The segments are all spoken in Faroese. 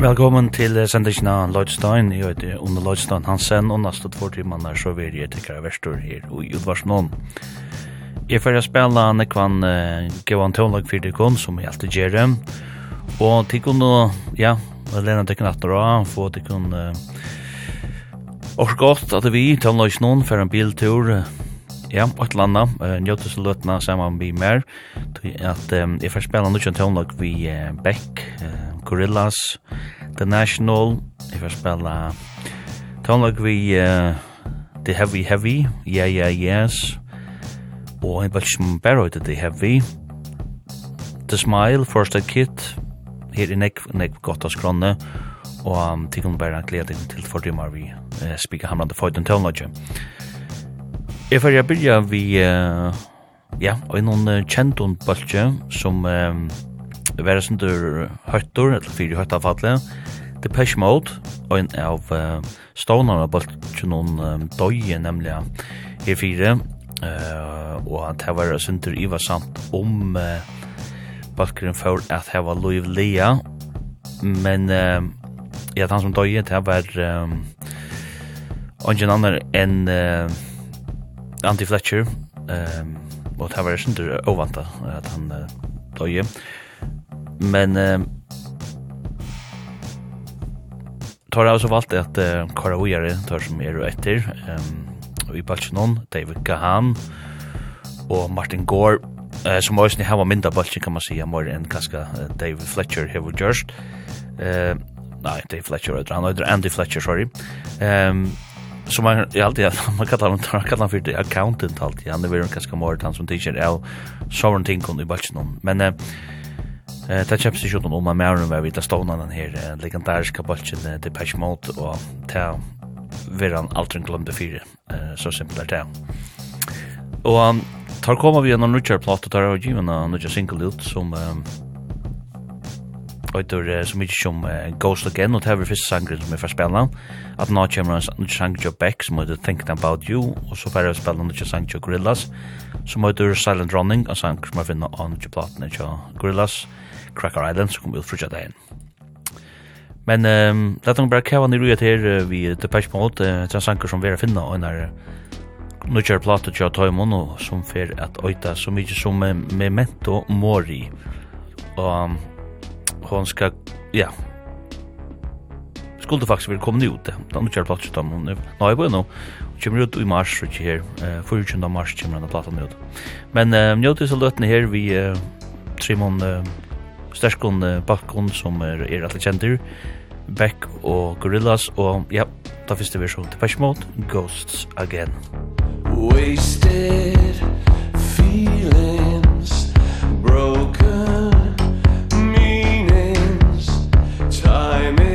Velkommen til sendingen av Lloydstein. Jeg heter Under Lloydstein Hansen, og neste två er så vil jeg tikkere verstor her i Udvarsnån. Jeg får spela nekvann uh, Gevan Tøvnlag Fyrdikon, som jeg alltid gjør det. Og til kunne, ja, Lena tikkun at dra, få tikkun... Uh, og godt at vi, Tånlagsnån, for en biltur, uh, ja, ett landa, uh, njötes och lötna samman vi mer. at um, jeg får spela nukjan tøvnlag vi uh, Beck, uh, Gorillas, The National, jeg får spille tonlag vi uh, The Heavy Heavy, Yeah Yeah Yes, og en bæk som bæra ut The Heavy, The Smile, First Aid Kit, her i nek, nek gott av skronne, og um, tikkun bæra glede til fordymar vi uh, spika hamrande føyden tonlag. Jeg fyrir jeg byrja vi, uh, ja, og noen uh, kjentun bølg som... Um, vera sindur høttur, eller fyrir høttafallet, Pesh Mode, og en av uh, stånarna bultjen noen um, døye, nemlig her fire, uh, og det var sindur ivarsamt om uh, bultjen for at det var Louis Lea, men uh, ja, han som døye, det var um, ingen annan enn uh, Andy Fletcher, um, og det var sindur ovanta at han uh, døye, Men eh, tar jag också valt att eh, Kara Ojare tar som är etter. Ehm och i Balchinon, David Gahan och Martin Gore eh, som också ni har mindre Balchin kan man säga mer än kanske David Fletcher här var just. Eh, nej, David Fletcher, han heter Andy Fletcher, sorry. Ehm um, som man jag alltid man kallar han man kallar han för det accountant alltid han är väl ganska mer han som teacher är sovereign thing i Balchinon. Men eh, Eh, ta kjøpte ikke noen om mer enn vi vet stående her, legendariske bolchen til Patch Mode, og ta vera han aldri glemte Eh så simpelt er det. Og tar koma vi gjennom nutjar plott og tar av givna nutjar single ut, som Oitur så mycket som Ghost Again och Taver Fist sangren som är för spela. Att nå kommer en sån sang Joe Beck som heter Thinking About You och så får jag spela en sang Joe Gorillas som heter Silent Running och sang som jag finner av nutjar platna Gorillas. Gorillas Cracker Island som kom ut frutja dagen. Men um, lett nok bare kava nirru et her vi Depeche Mode, uh, tja sanker som vi er finna og einar nukjar plato tja taimon og som fer at oita så mykje som Memento Mori og hon skal, ja skulle faktisk vil komme ut da nukjar plato tja taimon nå er på nå kommer ut i mars og ikke her. Uh, 24. mars kommer denne platan ut. Men uh, njøtes av løtene her vi uh, Trimon uh, sterskon uh, bakgrunn som er, er alle kjenter, Beck og Gorillaz, og ja, da finnes det versjon til Mode, Ghosts Again. Wasted feelings, broken meanings, time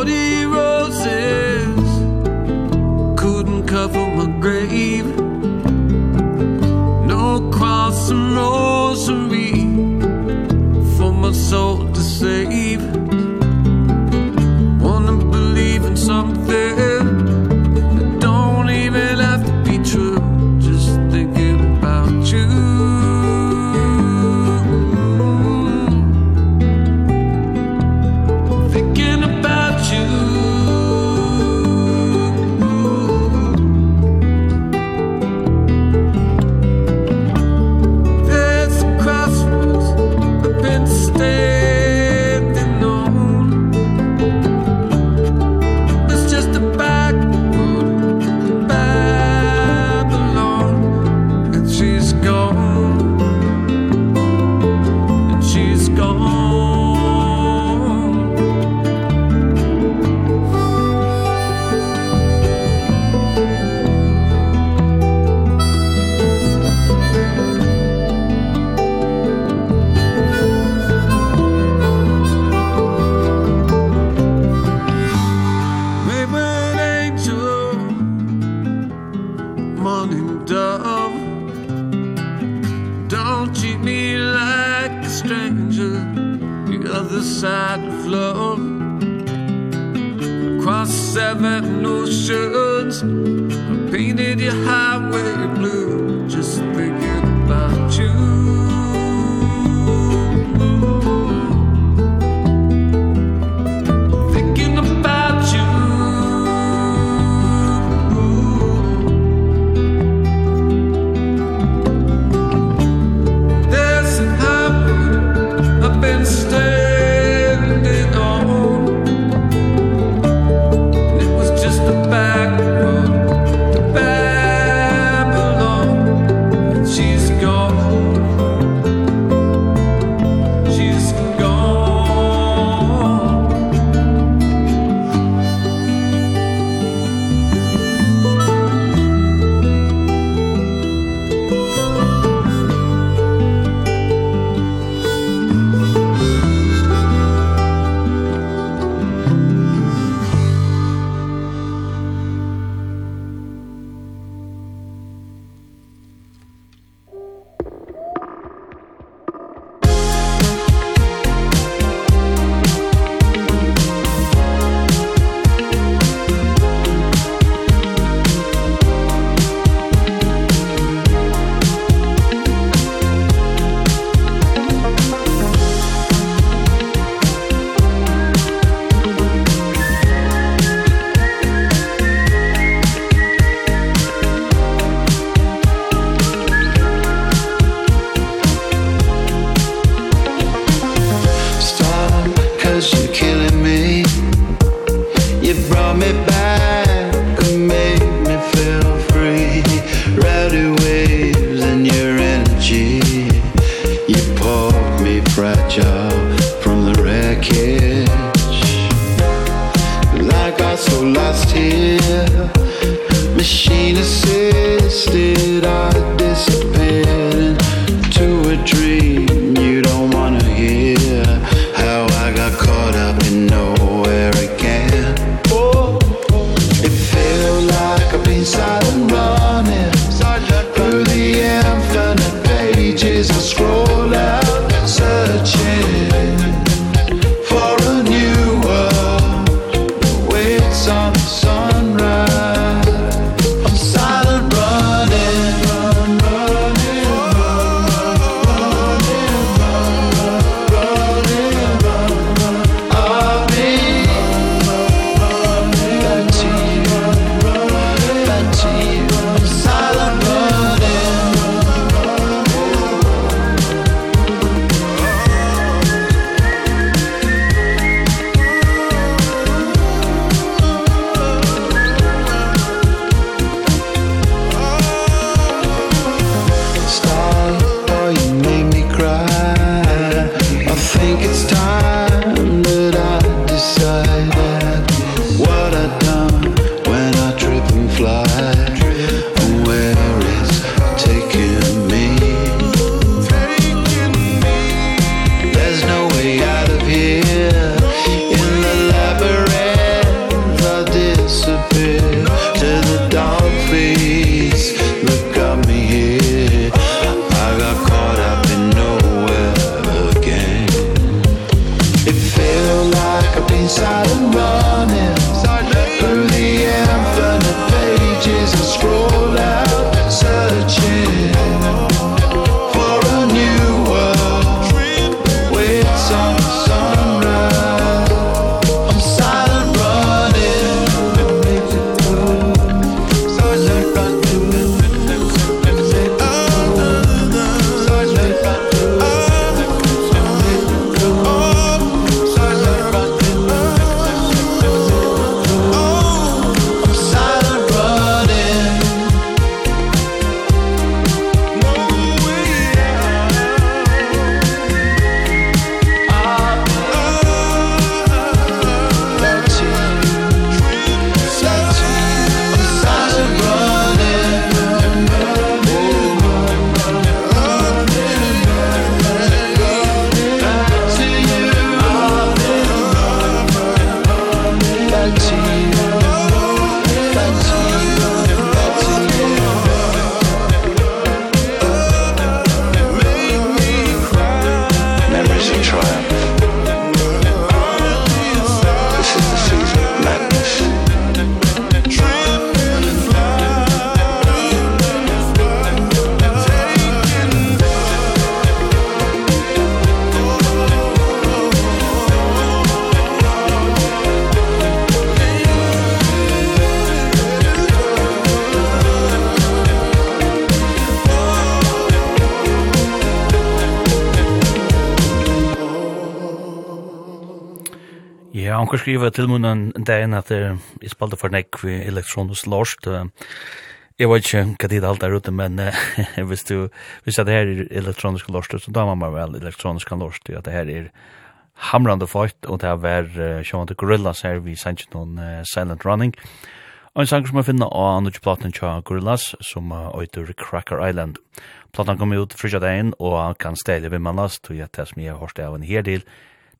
Lordy, Onkur skriva til munnen en dag at jeg spalte for nekk vi elektronisk lorst. Jeg vet ikke hva tid alt er ute, men hvis du, hvis det her er elektronisk lorst, så da man vel elektronisk lorst, at det her er hamrande fight, og det har vært sjående gorillas her vi sendte noen Silent Running. Og en sang som jeg finner av andre platen til Gorillaz, som øyder Cracker Island. Platen kom ut frisja dagen, og kan stelle ved man last, og jeg tar som jeg har hørt av en her til,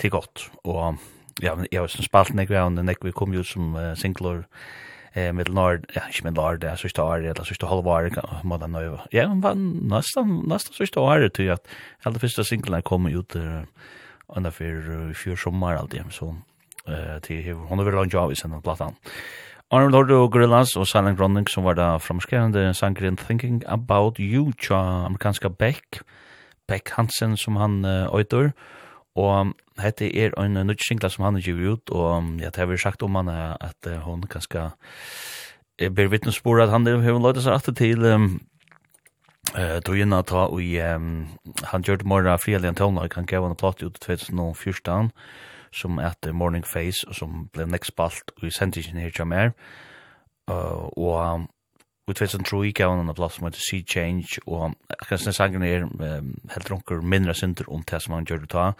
til godt, og ja, men jeg har spalt nek av nek vi kom jo som uh, singler, eh med Lord, ja, ikke med Lord, det er sørste året, eller sørste halve året, må den nøyve. Ja, men var nesten, nesten sørste året til at alle første singlene kom ut uh, under for fjør sommer alltid, så eh till hon har väl en jobb i sen plattan. Arnold Hordo Gorillaz og Silent Running som var da framskrevende sangren Thinking About You tja amerikanska Beck Beck Hansen som han uh, øyder Og hette er en nødt singla som han har givet ut, og ja, det har vi sagt om han at hon ganske ber vittnesbord at han har løytet seg alltid til um, uh, togina ta og um, han gjør det morgen en alien og han gav han platt ut 2014 som at Morning Face, og som ble nekspalt og i sendingen her til meg, uh, og Og 2003 gav han en plass som heter Sea Change, og akkurat sinne sangen er um, helt runker mindre synder om det som han gjør det ta,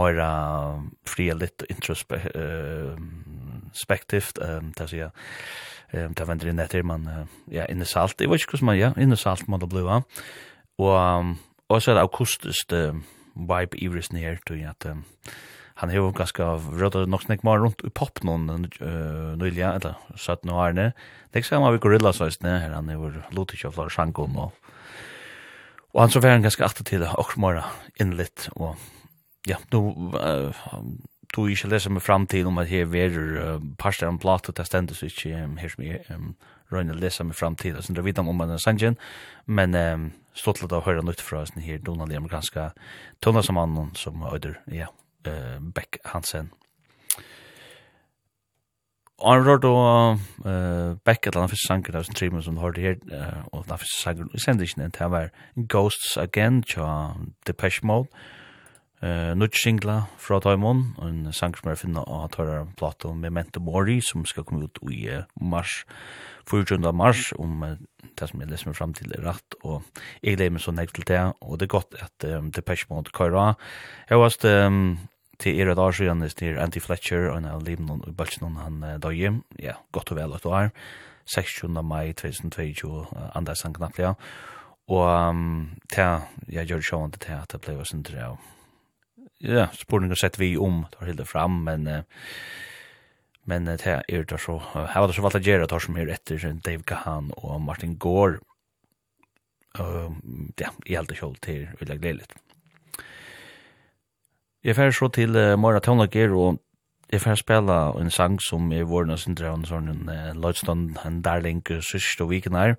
mer uh, fri og litt introspektivt, uh, um, det sier um, det vender inn etter, men uh, ja, inne salt, jeg vet ikke hvordan man, ja, inne salt må det bli, va? Og, um, og så er det akustisk uh, vibe i vrisen her, tror jeg at, um, han har ganska råd nog snakk mer runt i pop noen uh, nyliga, eller så att nu är Det det ska man vi gorilla så søysene, här han är lite ikke av flere sjankon, och og han så var han ganska åter till det, og mer lit och ja, nå uh, tog skulle läsa med framtid om att här verer uh, parster om plato, det stendes ikke um, her som är um, røyne lese meg fram til, så det vet om man er sangen, men um, stått litt av å nytt fra sånn her donald amerikanska tonasamann som øyder, ja, eh, Beck Hansen. Han rørte då eh Beck eller annet för sanker där som treatment som hörde här och där för sanker i sendingen inte var Ghosts Again tja Depeche Mode. uh, nu singla fra Taimon og en sanger som er finnet av höra Plato Memento Mori som skal komme ut i uh, mars 4. mars om det som jeg leser meg frem til er rett, og jeg lever meg så nekt til det, og det er godt at um, det pers mot Køyra. Jeg var um, til er et år siden, det er Andy Fletcher, og han har livet noen i Bølsen, han uh, døg, ja, godt og vel at du er. 16. mai 2022, uh, andre sang knapt, ja. Og um, til, jeg gjør det sjående til at det ble jo sin til det, ja, spurninger sett vi om, det var helt fram, men uh, Men det er det så, her var det så valgt å gjøre det som er etter Dave Gahan og Martin Gore. Uh, ja, i alt det kjold til å legge det litt. Jeg fer så til uh, Mora Tøvnager og jeg fer spela en sang som er våren og sindre av en sånn uh, Lloydstone, en darling sørste viken her.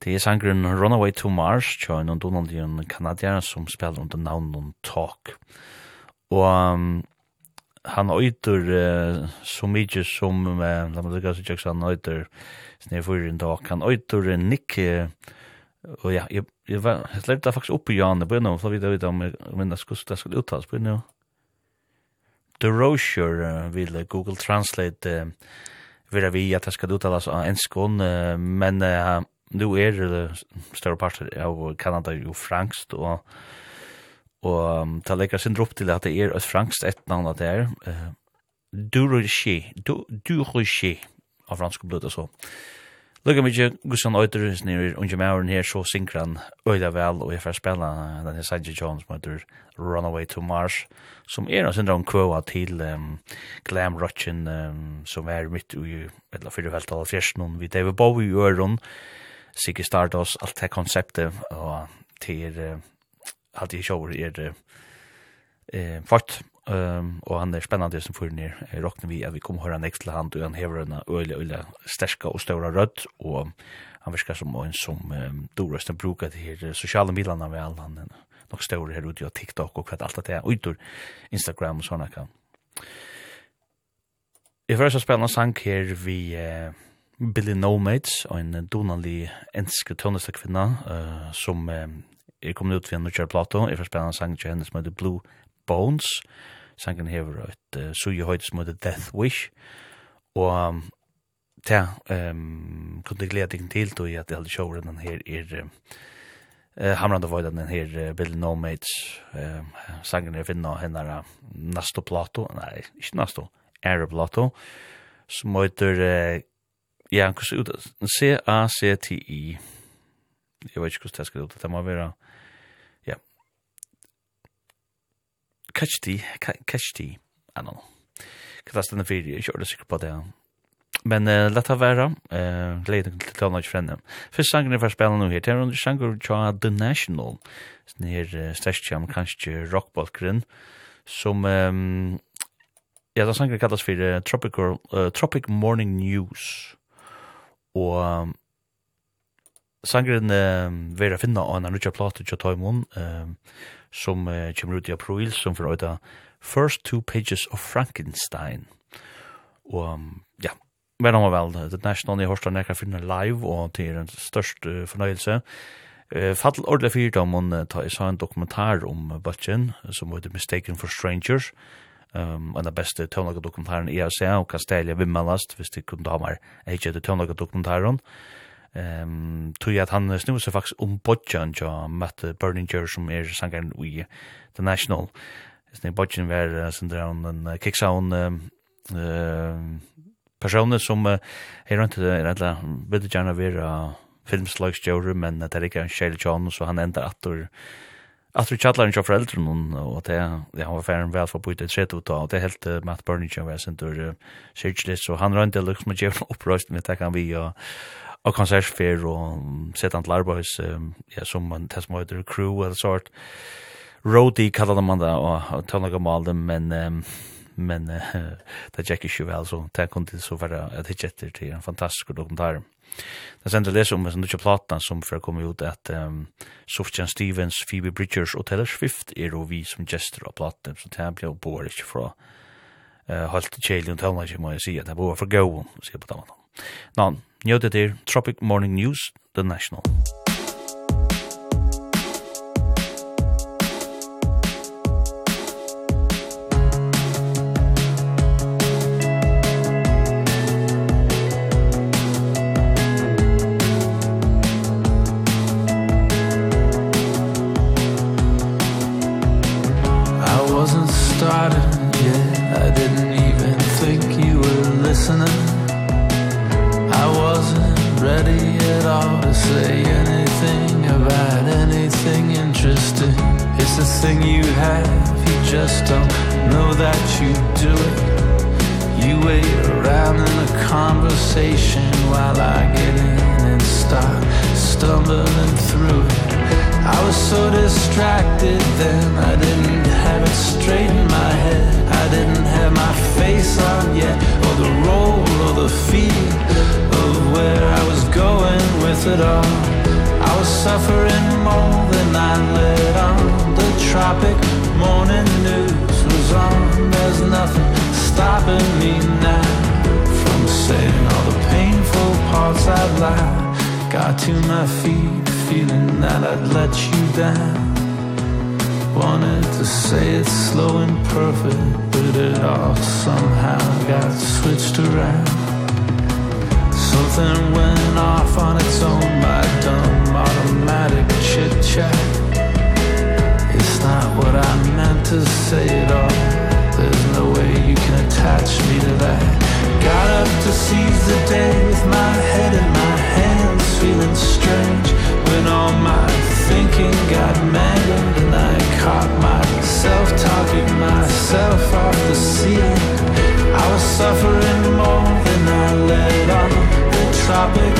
Det er sangren Runaway to Mars, tja en donald i kanadier som spela under navn Talk. Og um, han øyter uh, så mykje som, uh, la meg lukka så tjekk, han øyter snedfyrin dag, han øyter uh, Nick, og ja, jeg, jeg, var, jeg levde faktisk opp i Janne, på enn om, for vi vet om jeg minnes hvordan det skulle uttales, på enn The Rocher uh, vil Google Translate uh, vera vi at det skal uttales av enskån, uh, men uh, nu er det uh, større parter av Kanada jo frangst, og Og um, ta leikar sin drop til at det er et franskt ettnavn at det er. Uh, Duroshi, Duroshi, av fransk blod og så. Lukka mykje, Gustav Øyder, nere unge mauren her, så synker han øyda vel, og jeg får spela den her Sanji Jones, som heter Runaway to Mars, som er en syndrom kvåa til um, glam rocken, um, som er mitt ui, eller fyrir velta av fjersen, vi David Bowie i øron, Sigge Stardust, alt det konseptet, og til Uh, alt i shower er eh fort um, og han er spennende som fyrir nir eh, rockne vi at vi kommer høyra nekst til han og han hever en øyla øyla sterska og større rødt og han virker som en som um, Dorøsten brukar til her sosiale midlene vel han er nok større her ute og TikTok og kvart alt det er utor Instagram og sånne kan. Jeg fyrir så spennende sang her vi eh, Billy Nomads og en donanlig enske tøndestakvinna uh, som um, er kommet ut via Nutjar Plato, er fyrir spennende sang til henne som heter Blue Bones, sangen hever et uh, suje høyt som heter Death Wish, og um, ta, um, kunne glede deg til til at jeg hadde showren den her er uh, hamrande void den her uh, Bill No uh, sangen er finna henne uh, Nasto Plato, nei, ikke Nasto, Aero Plato, som heter uh, Ja, hvordan ser ut? C-A-C-T-I. Jeg vet ikke hvordan det skal ut. Det må være Kashti, Kashti, I don't know. Kan det stender fyrir, jeg er det sikkert på det. Men uh, lett av være, uh, leid til talen ikke frenne. Først sangen er for spille nå her, det er under sanger fra The National, sånn her uh, største amerikanske rockbalkeren, som... Um, ja, da sangen kallas for uh, Tropical, uh, Tropic Morning News. Og um, sangren uh, vera finna av en annan rutja plate til Toimon, um, uh, som uh, kommer ut i april, som for øyda First Two Pages of Frankenstein. Og um, ja, men han var vel, The National i Horstland jeg kan finne live, og til en størst uh, fornøyelse. Uh, Fattel ordentlig fyrt om hun ta i sa en dokumentar om Butchen, som heter Mistaken for Strangers, um, en av beste tøvnlaga dokumentaren i ASEA, og kan stelja vimmelast, hvis det kunne damer, mer ikke det tøvnlaga dokumentaren, Ehm tog at han snur seg faktisk om Bodjan ja Matt Berninger som er sangaren i The National. Sen Bodjan var sindra on en kicksound ehm personer som er rundt er alla vill gärna vara filmslagsjore men det är inte en Shale John så han ändrar att att vi chatlar inte för äldre någon och det det har varit väl för på ett sätt ut och det är helt Matt Burninger var sen då searchlist så han runt det liksom med uppröst med det kan vi och og konsertfer og sett han til arbeid ja, som man tess som heter crew eller sort. Rodi kallar man det og tar tøvnaga mal dem men um, men uh, det er ikke vel så det kunne det så være et hitje etter til en fantastisk dokumentar. Det er sender lese om en nødvendig platna som for å komme ut at um, Sofjan Stevens, Phoebe Bridgers og Taylor Swift er og vi som gester av platna så det blir jo bare ikke fra uh, holdt kjellig og tøvnaga må jeg si at det er var for gøy sier på den måten Nå, Njótið til Tropic Morning News, The National. say it all. There's no way you can attach me to that. Got up to seize the day With my head in my hands Feeling strange When all my thinking got mangled And I caught myself Talking myself off the ceiling I was suffering more than I let on. The tropic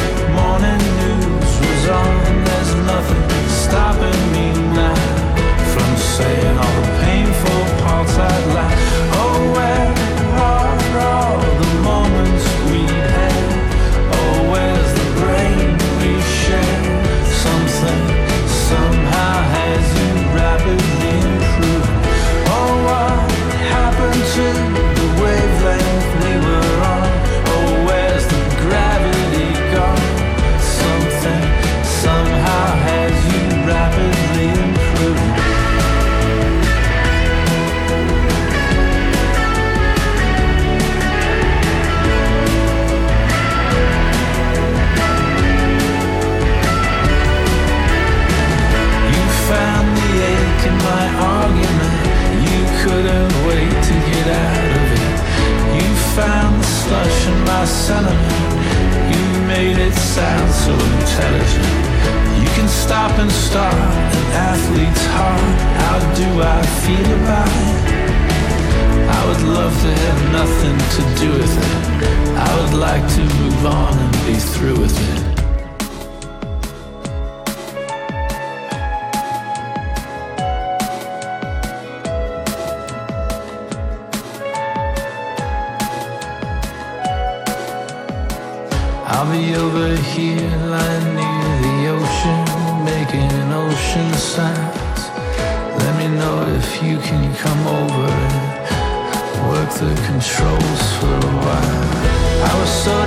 telling You made it sound so intelligent. You can stop and start an athlete's heart. How do I feel about it? I would love to have nothing to do with it. I would like to move on and be through with it. the controls for a while. I was so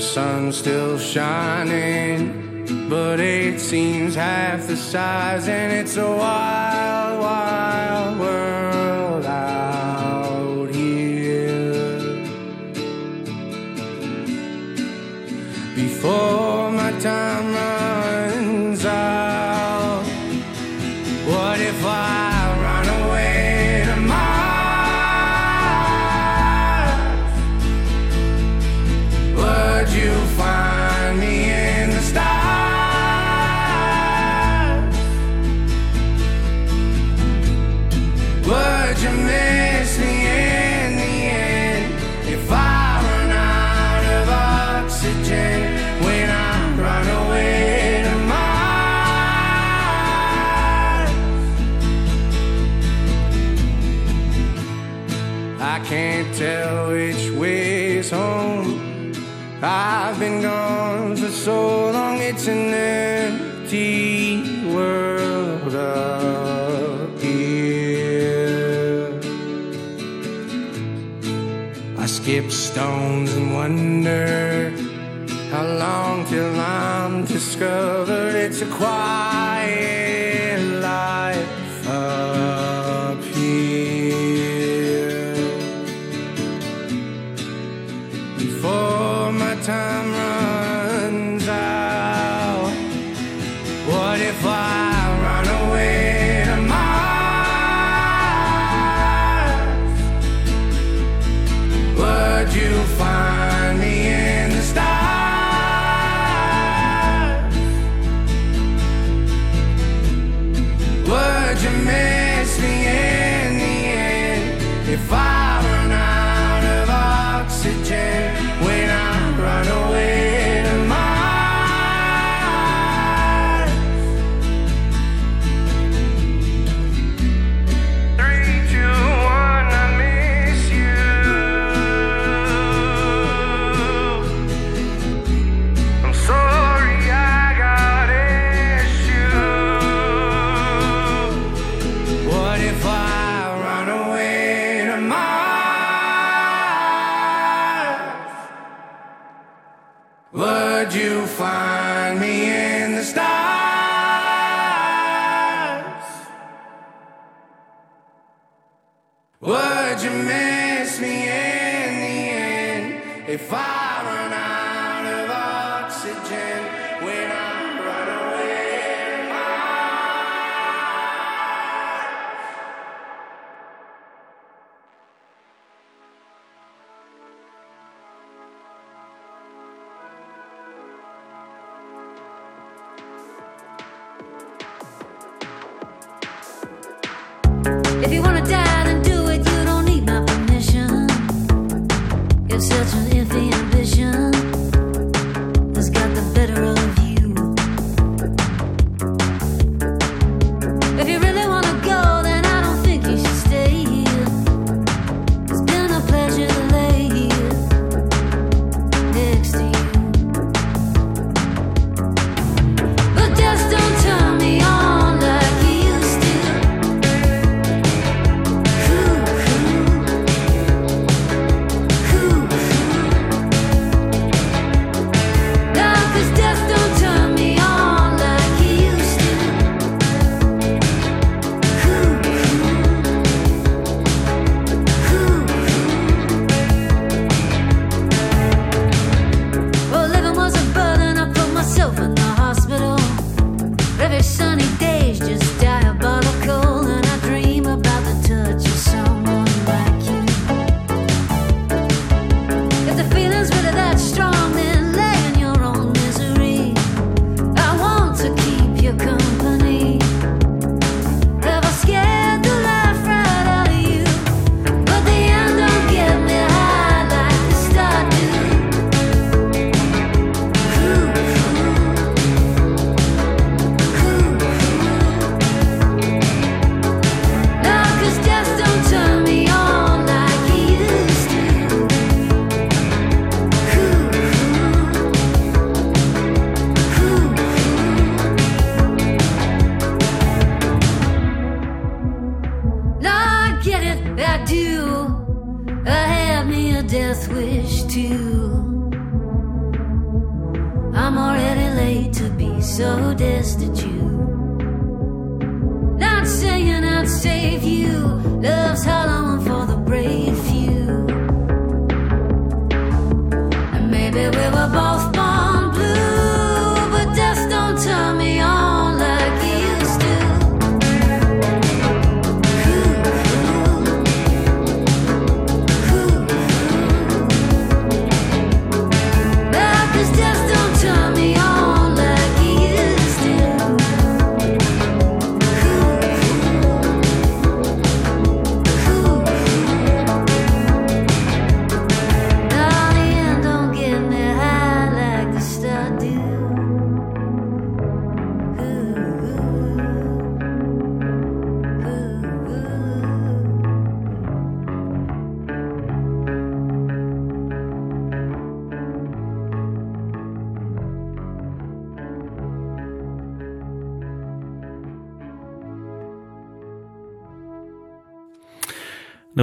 sun's still shining But it seems half the size and it's a while. skal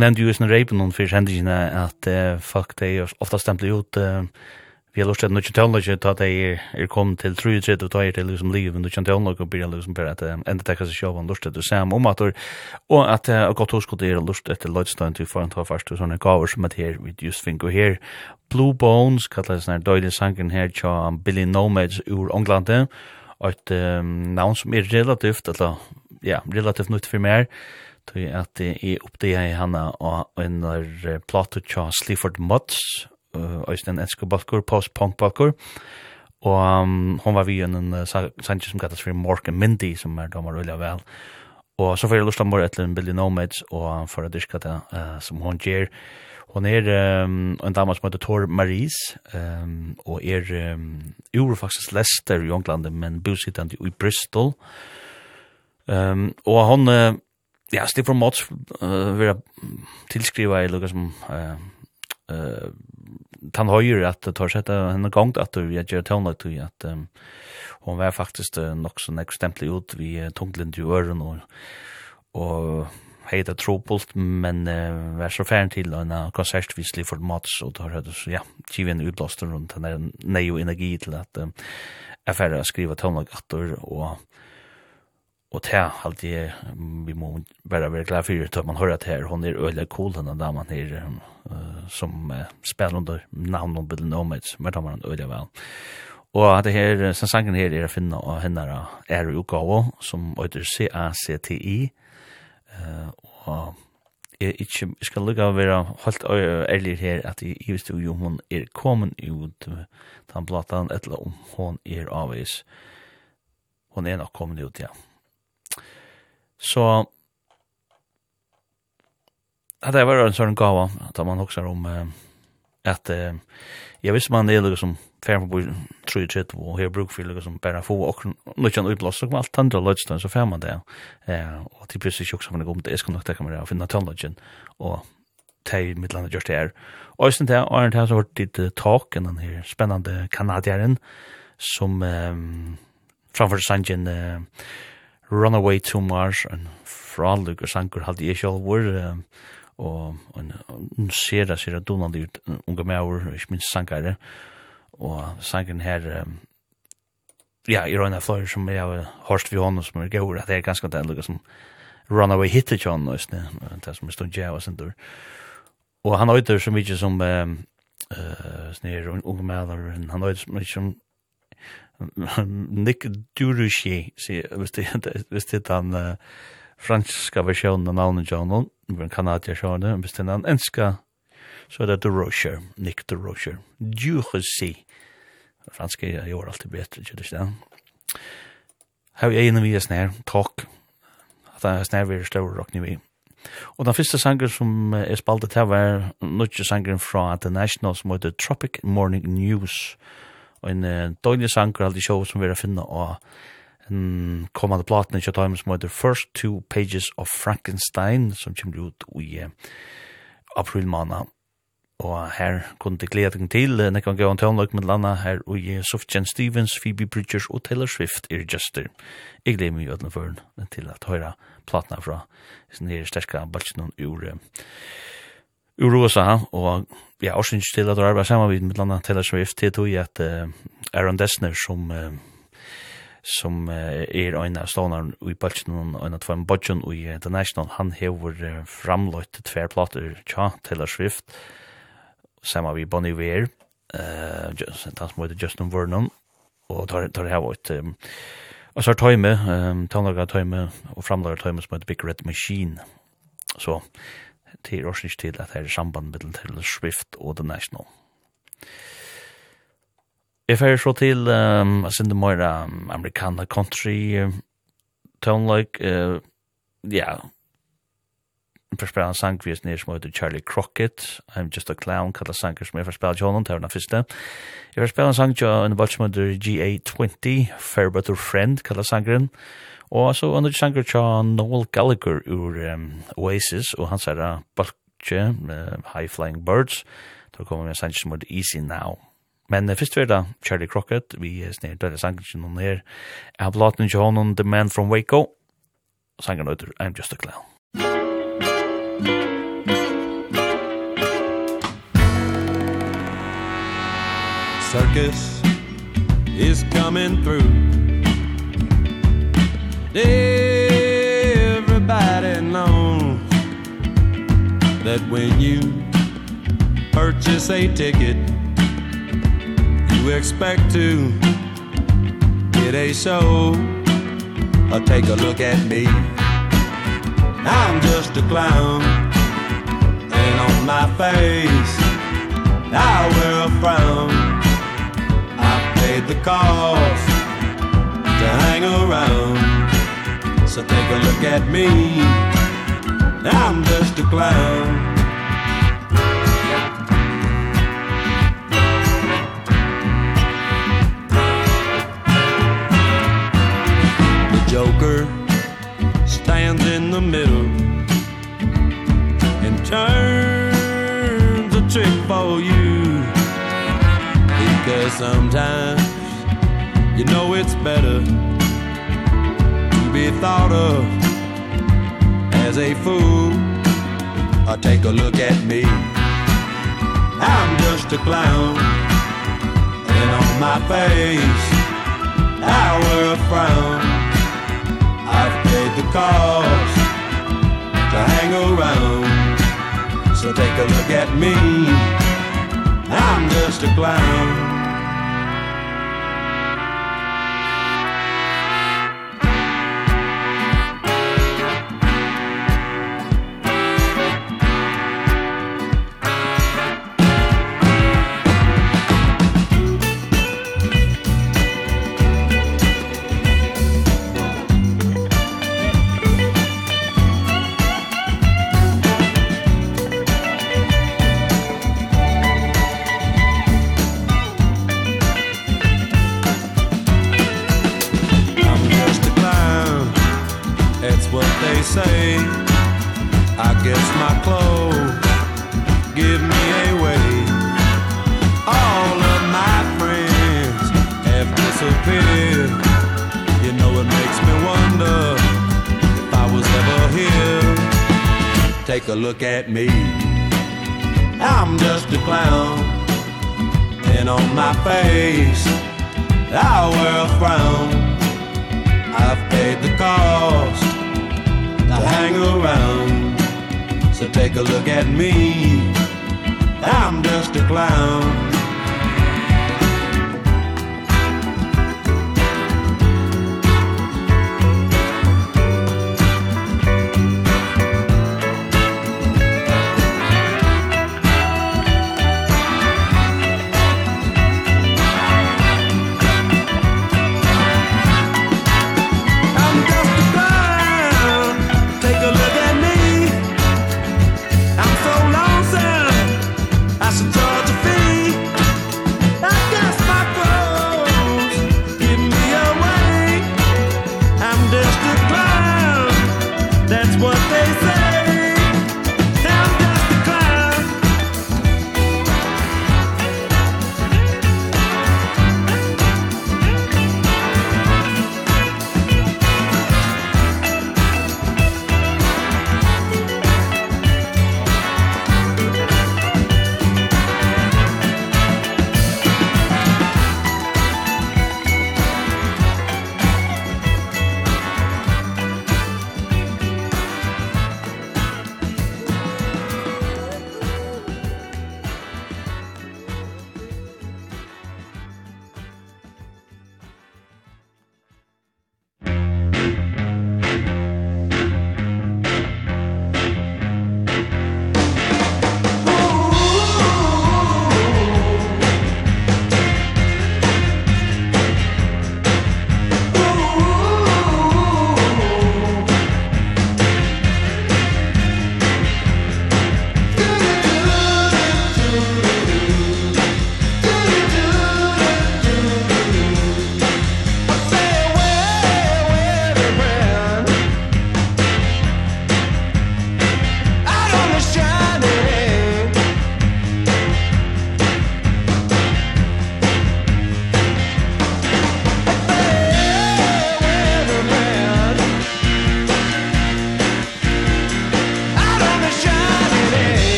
nevnte jo i sin reipen noen fyrir hendingene at uh, folk de ofta stempler ut uh, vi har lust til nødvendig til at de er, er kommet til 33 og ta er til liksom liv og nødvendig tøvnløyge og blir liksom bare at uh, enda tekka seg sjåvan lust til sam om at og at uh, godt hos god er lust etter løydstøynt til foran en ta fast og sånne gaver som at her vi just finko her. Blue Bones kallar sånne døylig sangen her tja Billy Nomads ur Ånglande og et um, navn som er relativt eller ja, relativt nytt for mer tog at jeg oppdager jeg henne og en plato tja Sleaford og den enske Balkor, post-punk Balkor, og um, hon var vi en uh, sanger som kallas for and Mindy, som er damer ulike vel, og så får jeg lusta mor etter en Billy Nomads, og for å dyrka det uh, som hon gjer, Hon er um, en dama som heter Tor Maris, um, og er um, ur faktisk Leicester i England, men bosittende i Bristol. Um, og hon uh, ja, Steve Mods uh, vil tilskriva i lukka som uh, uh, tan høyre at det tar sett henne gongt at vi har gjør tøvnlag til at um, hon var faktisk uh, nok så nek stempelig ut vi uh, tunglind i øren og, og heita Tropult, men uh, var så færen til en uh, konsert vi konsertvislig format, så da har jeg så, ja, givet en utblåster rundt. Den der og energi til at uh, jeg færre skriva tøvnlag atter og og det er alltid det vi må bara vara glad for at man hører at her, hun er øyelig cool denne damen her, uh, som uh, spiller under navn og bilden om det men da var han øyelig vel. Og det her, som sangen her er å finne av henne er jo gava, som heter C-A-C-T-I. Uh, og jeg, ikke, jeg skal lukka å være helt ærlig her, at jeg jeg visste jo om hun er kommet ut den platan, eller om hun er avvis. Hun er nok kommet ut, ja. Så att det var en sån gåva att man också om eh, att eh, jag visste man det är liksom fem på tre tre och här bruk för liksom bara få och luckan utblåsa och allt andra lodge så fem man det. Eh och typ precis som det går det ska nog ta kamera och finna tonlodgen och tej mittlanda just här. Och sen där Arnold har varit dit talk och den här spännande kanadieren som eh, framför Sanjen eh, Runaway to Mars, en fralug og sanker halde jeg sjálf um, og en sera, sera donald ut unga meaur, ikke minst sankare, og sanken her, um, ja, i røyna fløyre som jeg har hårst vi hånden som er gaur, at det er ganske det lukka som Runaway hitte kjån, det som er stund jæva sindur, og han øyder så mykje som, Uh, snir unge meðar, han øyder så mykje som Nick Durushi, si, hvis det er den franska versjonen av navnet John, en kanadier sjående, hvis det er den enska, så er det Durushi, Nick Durushi. Durushi. Franska er jo alltid bedre, ikke det er Her er en av vi er snær, talk, at det er snær vi er større råkne vi. Og den første sangen som er spaltet her var nødvendig sangen fra The National som heter Tropic Morning News, og en uh, døgnlig sanger alltid show som vi har finnet og en kommande platen i Kjøttheim som heter First Two Pages of Frankenstein som kommer ut i uh, april måned og her kunne det glede deg til en kan gå en tøvnløk med landa her og i Sufjan Stevens, Phoebe Bridgers og Taylor Swift er gestor jeg gleder meg ødne til at høyra platna fra sin her sterska balsen ur ur USA, og ja, også synes til at du arbeider sammen med blant Taylor Swift, til tog at uh, Aaron Dessner, som uh, som uh, er en av stånaren i Bølsen og en av tveim bodgen i uh, The National, han hever uh, framløyt tverplater tja Taylor Swift, sammen med Bonnie Weir, uh, just, han som heter Justin Vernon, og tar, tar her et um, Og så er tøyme, um, tøyme og framlager tøyme som heter Big Red Machine. Så til oss til at det er samband med Taylor Swift og The National. Jeg fer så til um, Cindy Moira, um, Americana Country, Tone Like, uh, ja, förspela en sang vi snir som heter Charlie Crockett, I'm Just a Clown, kallar sanger som jeg förspela til honom, det var den første. Jeg förspela en sang til en balt som heter GA20, Fairbutter Friend, kallar sangeren, Og så andre sanger til Noel Gallagher ur um, Oasis, og han sier uh, Balkje, uh, High Flying Birds, da kommer vi en sanger som er Easy Now. Men uh, først var da Charlie Crockett, vi er snir døde sanger til noen her, av Blaten Johanon, The Man from Waco, sanger nøyder I'm Just a Clown. Circus is coming through. Everybody knows that when you purchase a ticket you expect to get a show. Or take a look at me. I'm just a clown. And on my face I wear a frown. I paid the cost to hang around. So take a look at me. I'm just a clown. The Joker stands in the middle And turns a trick for you. Because sometimes you know it's better be thought of as a fool. Or take a look at me. I'm just a clown. And on my face I wear a frown. I've paid the cost to hang around. So take a look at me. I'm just a clown.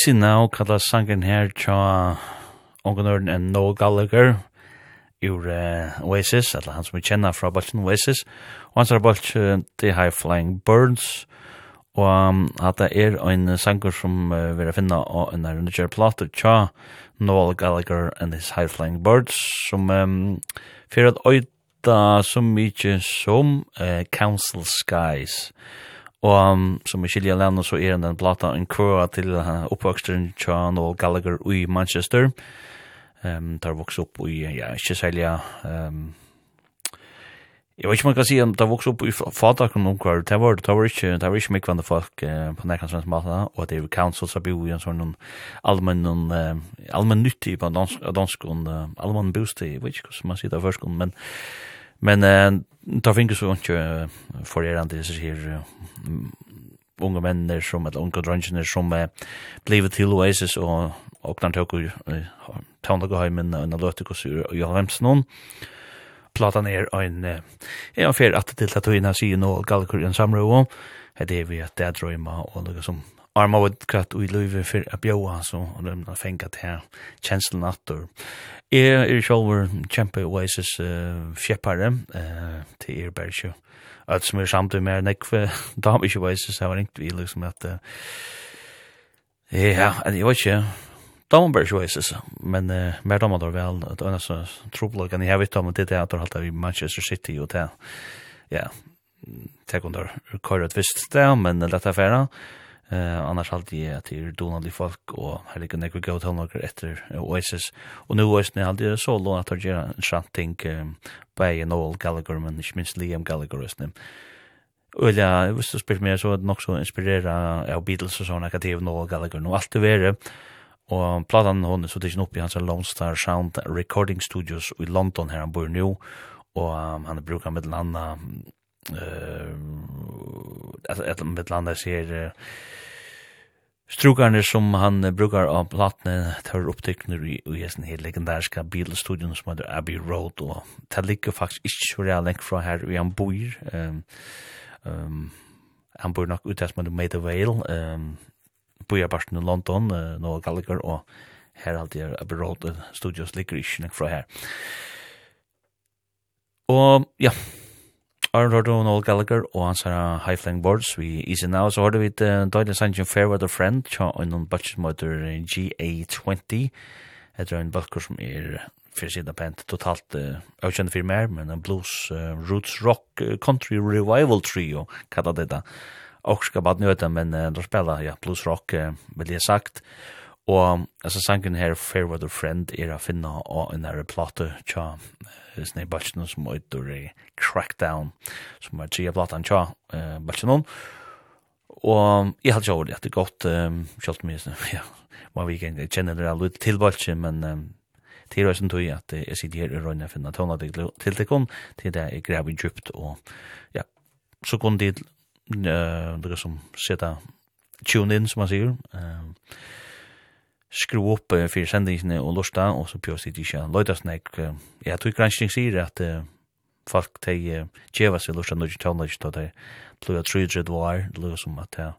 Easy Now kallar sangen her tja ongenøren en Noel Gallagher ur uh, Oasis, eller han som vi kjenner fra Balchen Oasis, og han sier Balchen The High Flying Birds, og um, at det er en sanger som uh, vi har finna av en rundegjør plate tja Noel Gallagher and His High Flying Birds, som um, fyrir at øyta så mykje som uh, Council Skies, og Og um, som i Kylja Lennon så er den plata en kvöa til uh, oppvoksteren John og Gallagher i Manchester. Um, der vokste opp i, ja, ikke særlig, um, jeg vet ikke om man kan si om der vokste opp i fatakken omkvar, det var, det var ikke, det var ikke mykvande folk uh, på nekkan svensk mata, og det er council som bor i en sånn allmenn, uh, allmenn nyttig på dansk, dansk, uh, allmenn bostad, jeg vet ikke hvordan man sier det først, men Men eh, da finnes vi ikke for er andre disse her unge mennene som, eller unge drøngene som uh, ble til Oasis og åkner tøk og tøvndagaheimen og analytikos og Johannes noen. Platan er en er en fer at til at tøyna syn og galkur Samro samrø det er vi at det drøyma og lukka som arma og kratt og i løyve for a bjóa så og de fengat her kjenslen atter Jeg er sjolver kjempe Oasis uh, fjeppare, uh, til er bare ikke at som er samt med er nekve dame ikke Oasis, jeg var ringt vi liksom at uh, ja, jeg vet ikke, dame bare ikke Oasis, men uh, mer dame da vel, at er så troblokene, jeg vet om det er at det er i Manchester City og det, ja, det kunne da køyre et visst sted, men lett affæra, Eh annars alltid är att det är Donald folk och här ligger några go till några efter Oasis och nu Oasis när alltid så långt att det är en tänk på en Noel Gallagher men inte minst Liam Gallagher ist Och ja, jag visste spyrt mer så att nog så inspirera av Beatles och såna kativ Noel Gallagher och allt det värre. Og platan hon så tykk opp i hans Lone Star Sound Recording Studios i London her han bor nu. Og um, han brukar med landa eh uh, att ett med landa ser Strukarna som han brukar av platne tar upptecknar i i en helt legendariska bilstudion som heter Abbey Road och det ligger faktiskt inte så real länk från här vi han bor. Ehm um, han bor nog ute som Made Vale ehm bor jag bara i London uh, några Gallagher och här alltid är Abbey Road studios ligger inte från här. Och ja, Arnold Horton og Noel Gallagher og hans her High Flying Boards vi Easy Now. Så har vi et uh, døylig sannsyn Fair Weather Friend tja og noen motor GA20 etter en balkor som er fyrir sida pent totalt uh, avkjent fyrir mer men en blues uh, roots rock uh, country revival trio kalla det da. Og skal bad nøyta men uh, da spela ja, blues rock uh, vil jeg sagt. Og altså sangen her, Fair Weather Friend, er a finna og en her plate tja Snei Balchino som utur i Crackdown, som er tja platan tja uh, Balchino. Og jeg hadde sjåret at det er godt, um, sjålt mye, ja, var vi ikke kjenner det all til Balchino, men um, til røysen tog at jeg sitter her i røyne finna tåna til tekon, til det jeg grev i djupt, og ja, så kunne de, uh, det som seta tune in, som man sier, uh, skru upp uh, för sendingsene och lusta, och så pjøs det ikke løydasnek. Uh, jag tror granskning sier att uh, folk te uh, geva sig lusta nødvendig tjallnødvendig da de blod at trydre dvar, det løy som att ja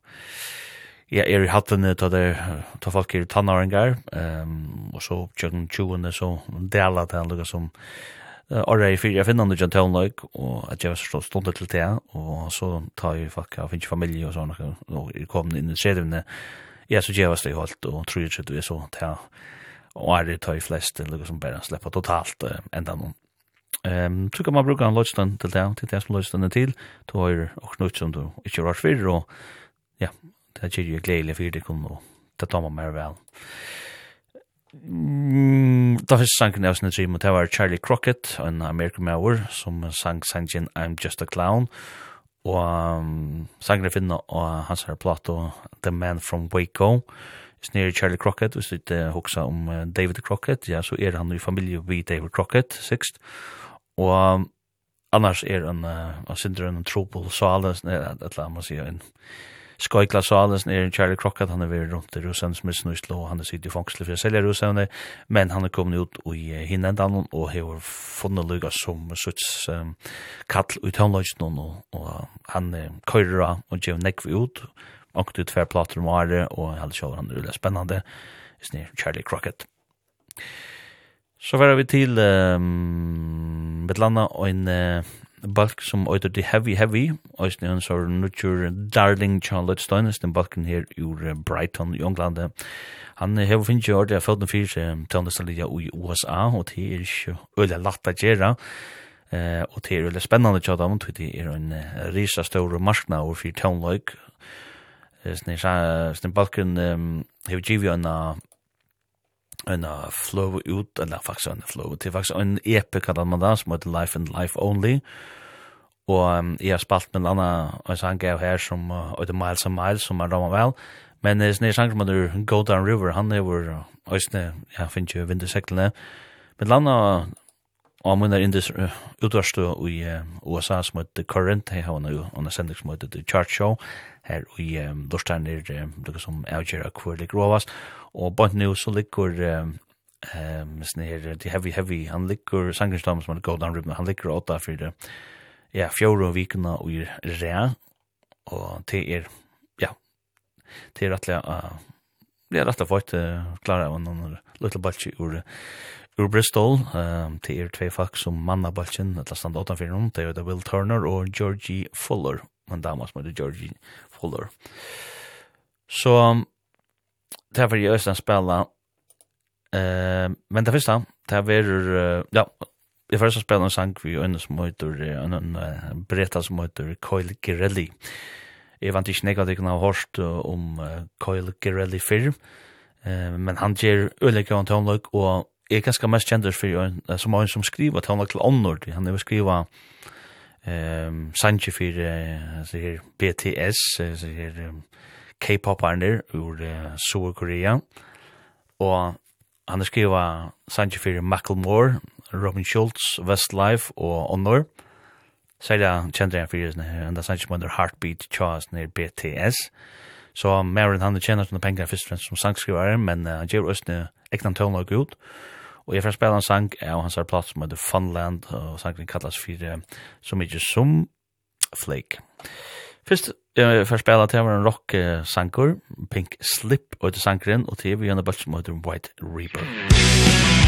Ja, är i hatten då där ta folk er tannaringar, ehm och så tjøkken 20 så dela det lukar som Orra i fyrir, jeg finner under John nok, och att jag var så stundet till det, och så tar ju faktisk, av finner familj och sånn, och jeg kom inn i sedivne, ja, så gjevast det i holdt, og tror ikke du er så til og er det tøy flest, eller som bare slipper totalt uh, enda noen. Um, tror kan man bruka en lodgstand til det, til det som lodgstand er til, du har og knutt som du ikke har fyrir, og ja, det er jo gledelig for det kun, og det tar man mer vel. Mm, da fyrst sangen jeg sinne trim, og det var Charlie Crockett, en American Mauer, som sang sangen I'm Just a Clown, og og um, sanger jeg finner og hans her plato The Man from Waco. Snir Charlie Crockett hvis du ikke hoksa om uh, David Crockett ja, så er han i familie vi David Crockett sikst og um, annars er han uh, synder en trobel sale eller man sier en Skoikla salen er en Charlie Crockett han er vært rundt i rusen som er snuslo, og han er sitt i fangsle for å selge rusen, men han er kommet ut i hinnendan, og har funnet lyga som suts um, kall ut håndløgjen, og, og han er køyra og gjev nekv ut, ångt ut tver plater om året, og jeg hadde sjål han er veldig spennende, snir Charlie Crockett. Så var vi til um, Betlanda og en uh, balk som øyder The Heavy Heavy, øyne en sånn nutjur Darling Charlotte Støynes, den balken her ur Brighton i England Han hever finnes jo ordet av Felden 4 til Anderstallia i USA, og det er ikke øyla latt å gjøre, og det er øyla spennende tjata om, det er en risa stor marskna over fyrir tøvnløyk. Sni balken hever givio en en uh, flow ut, eller faktisk en flow, det er faktisk en epic kallar man da, som heter Life and Life Only, og um, jeg har spalt med en annen en sang jeg her som uh, heter Miles and Miles, som er rammer vel, men uh, sånne sang som heter Go Down River, han er hvor, uh, jeg finner jo vinterseklene, men en annen Og mun er indis utvarstu i USA som heter The Current, hei hava nu on a sendik som heter The Chart Show, her i Dorstan er lukka som avgjera kvar lik rovast, og bant nu så likur um, her, The Heavy Heavy, han likur sangrenstam som heter Golden Ribbon, han likur åtta fyrir ja, fjóru vikuna og i rea, og det er, ja, det er rettlega, uh, det er rettlega fort uh, klara av noen liten balki ur ur Bristol, um, det er tvei folk som manna balken, etter stand 8-4 rundt, det er det Will Turner og Georgie Fuller, men dama som heter Georgie Fuller. Så, det er for jeg Øystein spela, uh, men det første, det er uh, ja, Jeg får også spille en sang vi øyne som heter, en en breta som heter Coil Girelli. Jeg vant ikke nekka at jeg kunne ha hørt om Coil Girelli før, men han gjør øyne en tonløk, og er ganske mest kjenders for en, som han som skriver til han til Onnord, han er jo skriva um, Sanchi for uh, BTS, um, K-pop-aren ur uh, Sur-Korea, og han har skriva Sanchi for Macklemore, Robin Schultz, Westlife og Onnord, så er det kjendere han for enda Sanchi for Heartbeat, Charles, Chas, BTS, så Maren han tjener sånne penger først og fremst som sangskrivare, men han uh, gjør også ekna tøvnlag ut, og Og jeg får spela en sang av hans plass som heter Funland, og sangen kallas for så mykje som Flake. Fyrst jeg får spela til en rock-sangur, Pink Slip, og det sangren, og til vi gjerne bøtt som heter White Reaper. White Reaper.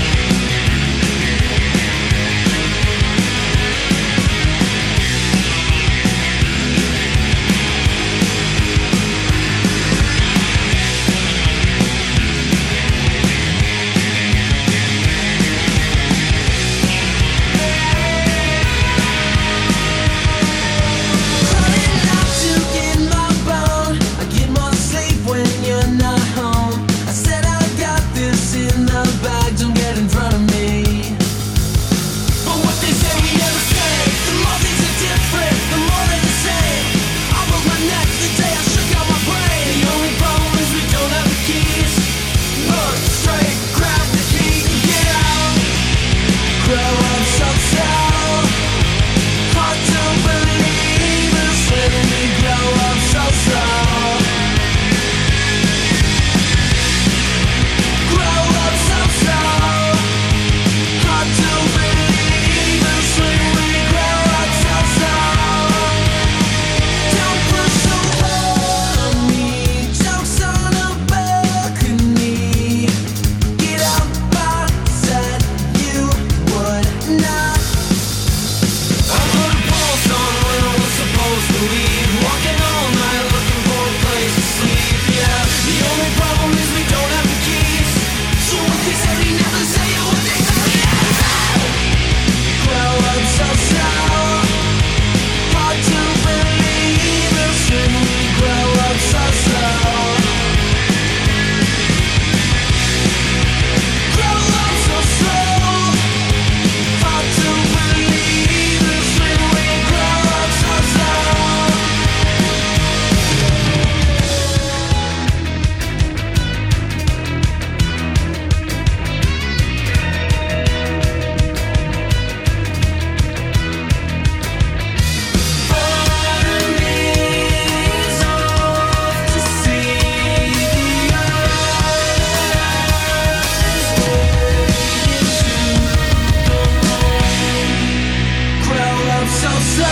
so slow.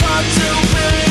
Hard to believe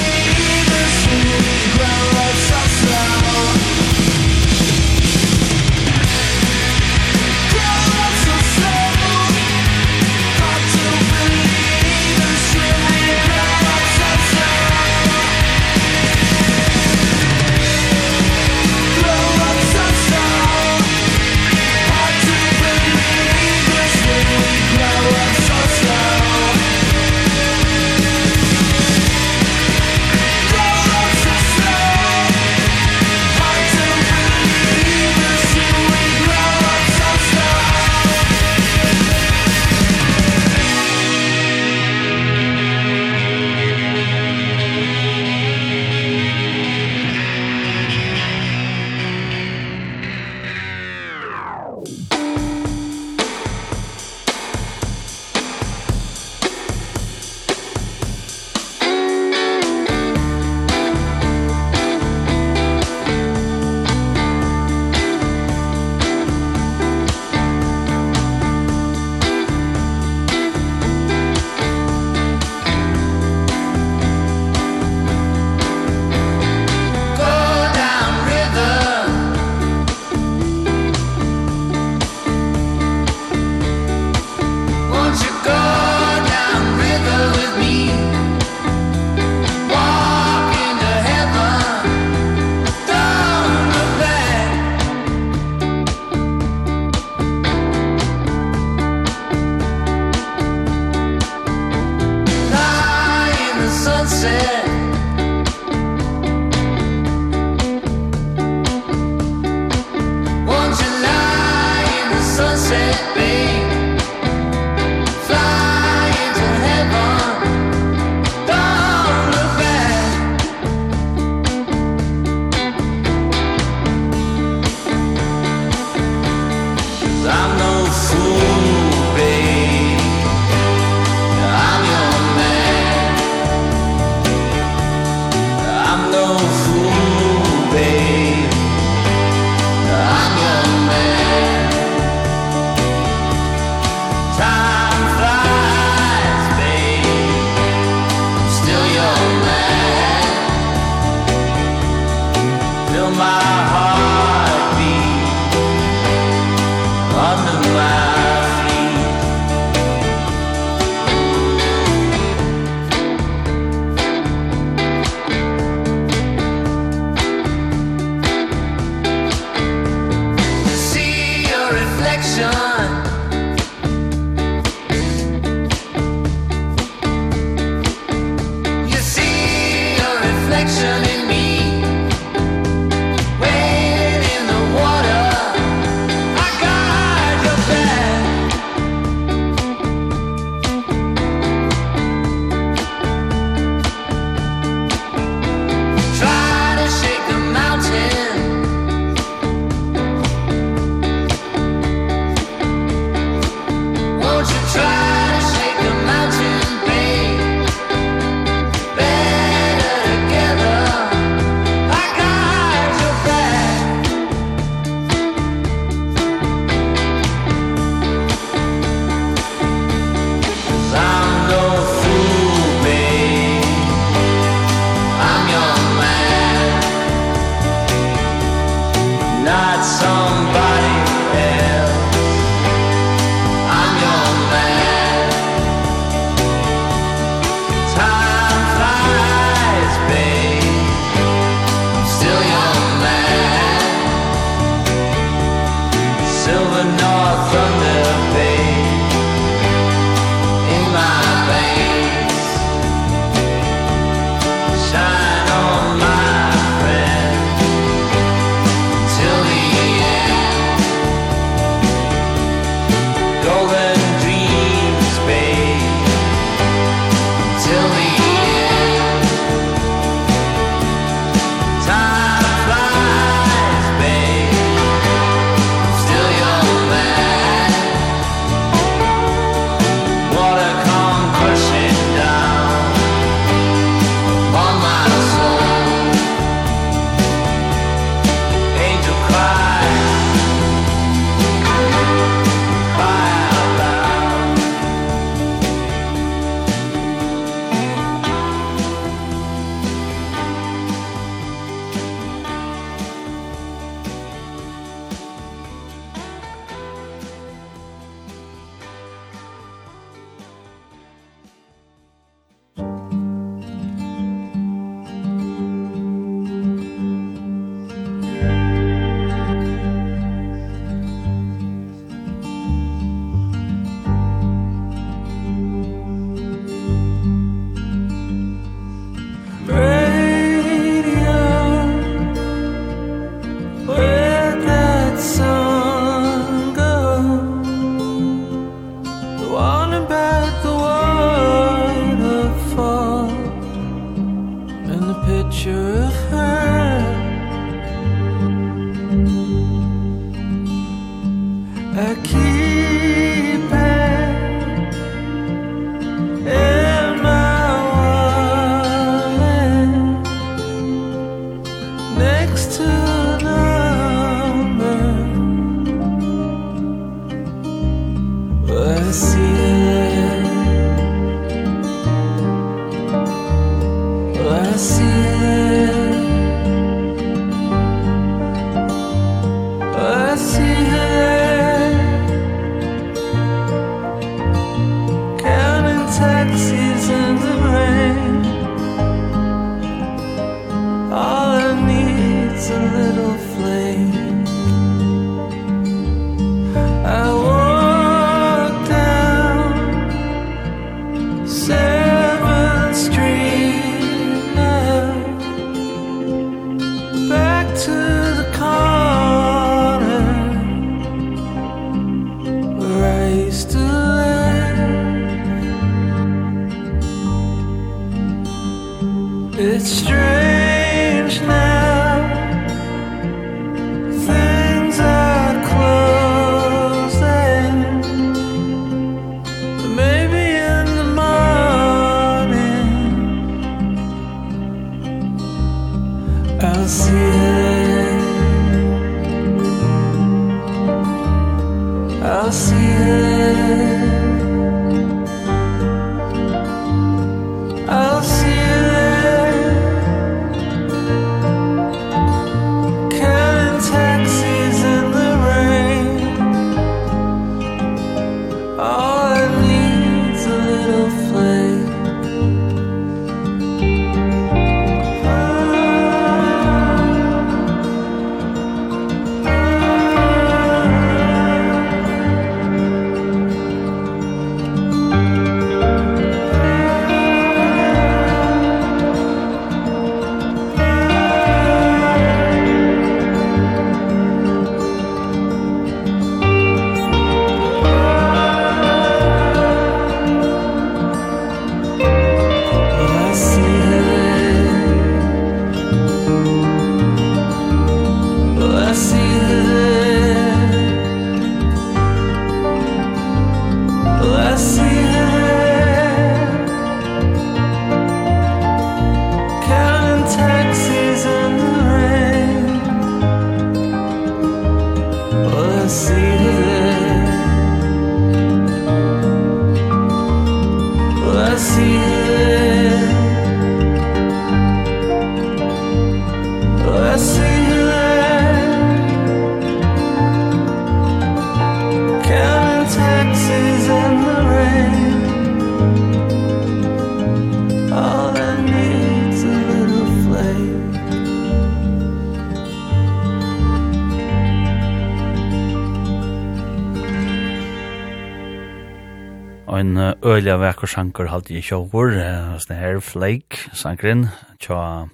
øyla vekker sanker halte i sjåvor, sånn her Flake, sankeren, tja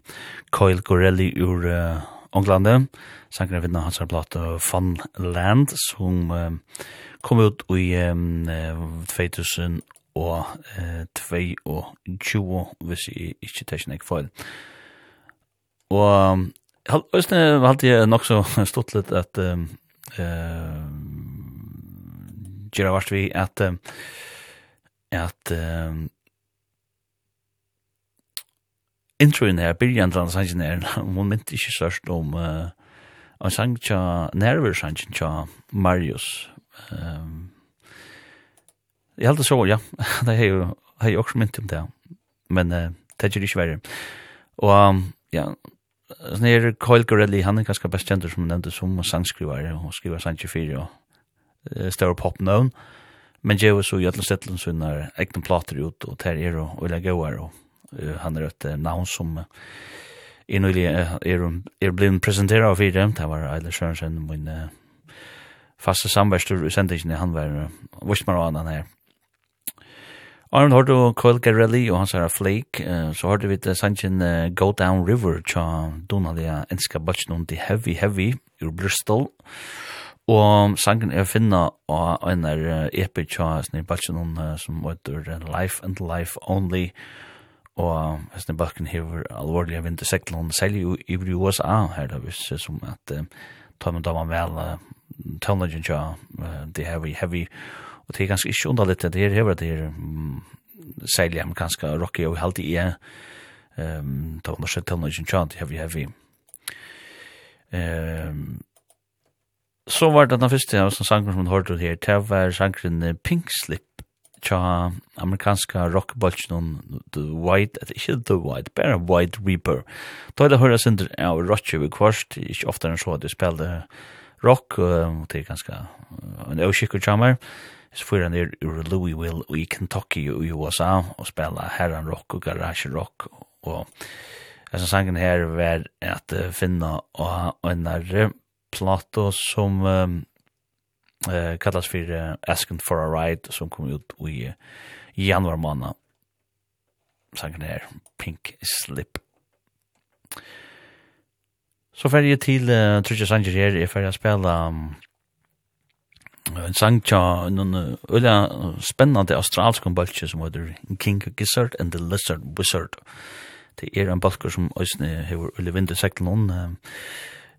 Coil Gorelli ur uh, Ånglande, sankeren vinner hans her platt Fun Land, som um, kom ut i um, 2000 og uh, 22, hvis jeg ikke tar ikke feil. Og um, halte jeg nok så stått litt at um, uh, Gjera vart vi at um, uh, at um, introen her, byrjan til sangen her, hun mynte ikke sørst om uh, en sang tja, nerver sangen tja Marius. Um, jeg held det så, ja, det er jo, har jeg også mynt om det, men uh, det er ikke verre. Og um, ja, sånn her Kyle Gorelli, han er ganske best kjent som han nevnte som sangskriver, og skriver sanger 4 og uh, større popnøvn. Uh, Men Joe så i alla ställen så när egna plattor ut och ter er och eller goar och han är ett namn som är nu är är blind presenterad av dem. Det var Eilers Sørensen min faste samværstur i sendingen han var vist man annan her. Arne hørte du Coil Garelli og hans herre Flake, uh, så hørte vi til sannsyn uh, Go Down River tja Donalia enska bachin on the Heavy Heavy ur Bristol. Bristol Og sangen er finna og av en der epic av sånne balsen som heter Life and Life Only. Og snir balken hever alvorlige vinterseklen, selger jo i USA her da, hvis som at tar man da man vel tøvnleggen tja, det er heavy, heavy, og det er ganske ikke underlitt, det er hever, det er særlig amerikanska rocky, og halde i er, tar man da tøvnleggen tja, det er heavy, um, så var det den første av sangen som du hørte her, det var sangen Pink Slip, tja amerikanska rockbolchen The White, at ikke The White, bare White Reaper. Da er det høyre synder av Roger vi kvarst, ikke ofte enn så at du spiller rock, og det er ganske en øvskikker tjammer. Så får han ned ur Louisville i Kentucky i USA, og spiller herran rock og garage rock, og Jeg sangen her var at finna og en plato som um, eh kallas för uh, Asking for a Ride som kom ut i uh, januar månad. Sangen är Pink Slip. Så fer jeg til uh, Trudja Sanger her, jeg fer jeg spela um, en sang tja, en ulla spennande australsk balkje som heter King Gizzard and the Lizard Wizard. Det er en balkje som òsne hever ulla vindu seklen hon. Uh,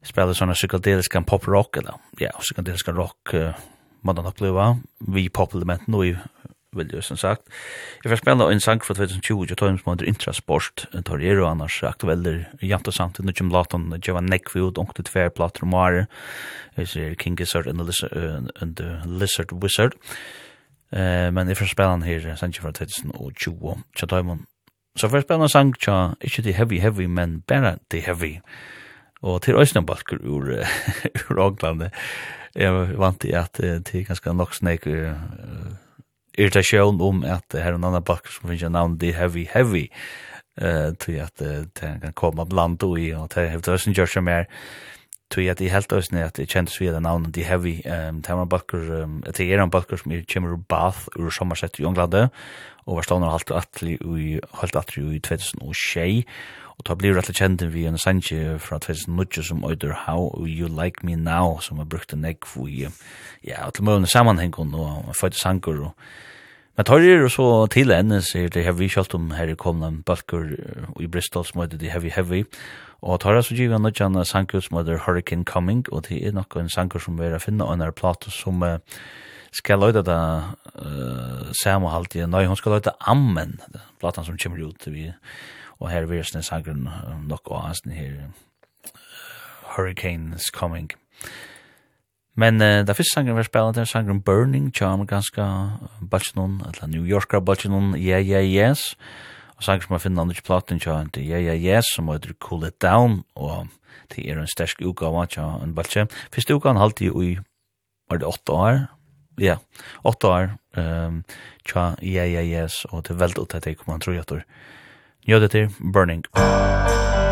spela såna psykedeliska poprock eller ja, psykedeliska rock uh, man har uppleva vi populement nu vill ju som sagt. Jag får spela en sang för 2020 och Times Mother Intrasport tar ju annars aktueller jämt och samt nu som låten Jovan Neckfield och det tvär plattor is the King Gizzard and the Lizard, uh, and the Lizard Wizard. Eh men ifrån spelan här sen ju för 2020 och Times Så för spelan sang tja, inte the heavy heavy men bara the heavy. Og til Øysna ur, ur Åglande, jeg vant i at til ganske nok snek uh, irritasjon om at her er en annan Balker som finnes navn The Heavy Heavy, uh, til at uh, kan komme blant og i, og til er Øysna gjør seg mer, til at i helt østene at jeg kjentes vi det navnet The heavy um, til, en balker, um, at er en Balker som kommer ur Bath ur sommersett i Ånglande og var stående og atli i halvt atli i 2006 Og ta blir rett og kjent vi en sanje fra 2009 som øyder How You Like Me Now, som har brukt en egg for i, ja, til møvende sammenheng og føyte sanger og Men tar er så til ende, sier det heavy, kjalt om her i en balkur i Bristol som heter det heavy heavy, og tar er så givet noe kjenne sanger som heter Hurricane Coming, og det er nok en sanger som vi er å finne, og en er plato som uh, skal løyda da uh, samme halvtid, nei, hun skal løyda Ammen, platan som kommer ut, vi og her virus den sangren nok og hans her Hurricanes Coming. Men uh, da fyrst sangren var spela der sangren Burning, tja amerikanska Balchinon, eller New Yorker Balchinon, Yeah Yeah Yes, og sangren som man finner andre platen tja Yeah Yeah Yes, som heter Cool It Down, og det er en stersk utgave tja en Balchi. Fyrst utgaven halte jo i, var det åtte år? Ja, 8 år, um, tja Yeah Yeah Yes, og til er ut at jeg kommer han tror jeg Jødeter Burning. Burning.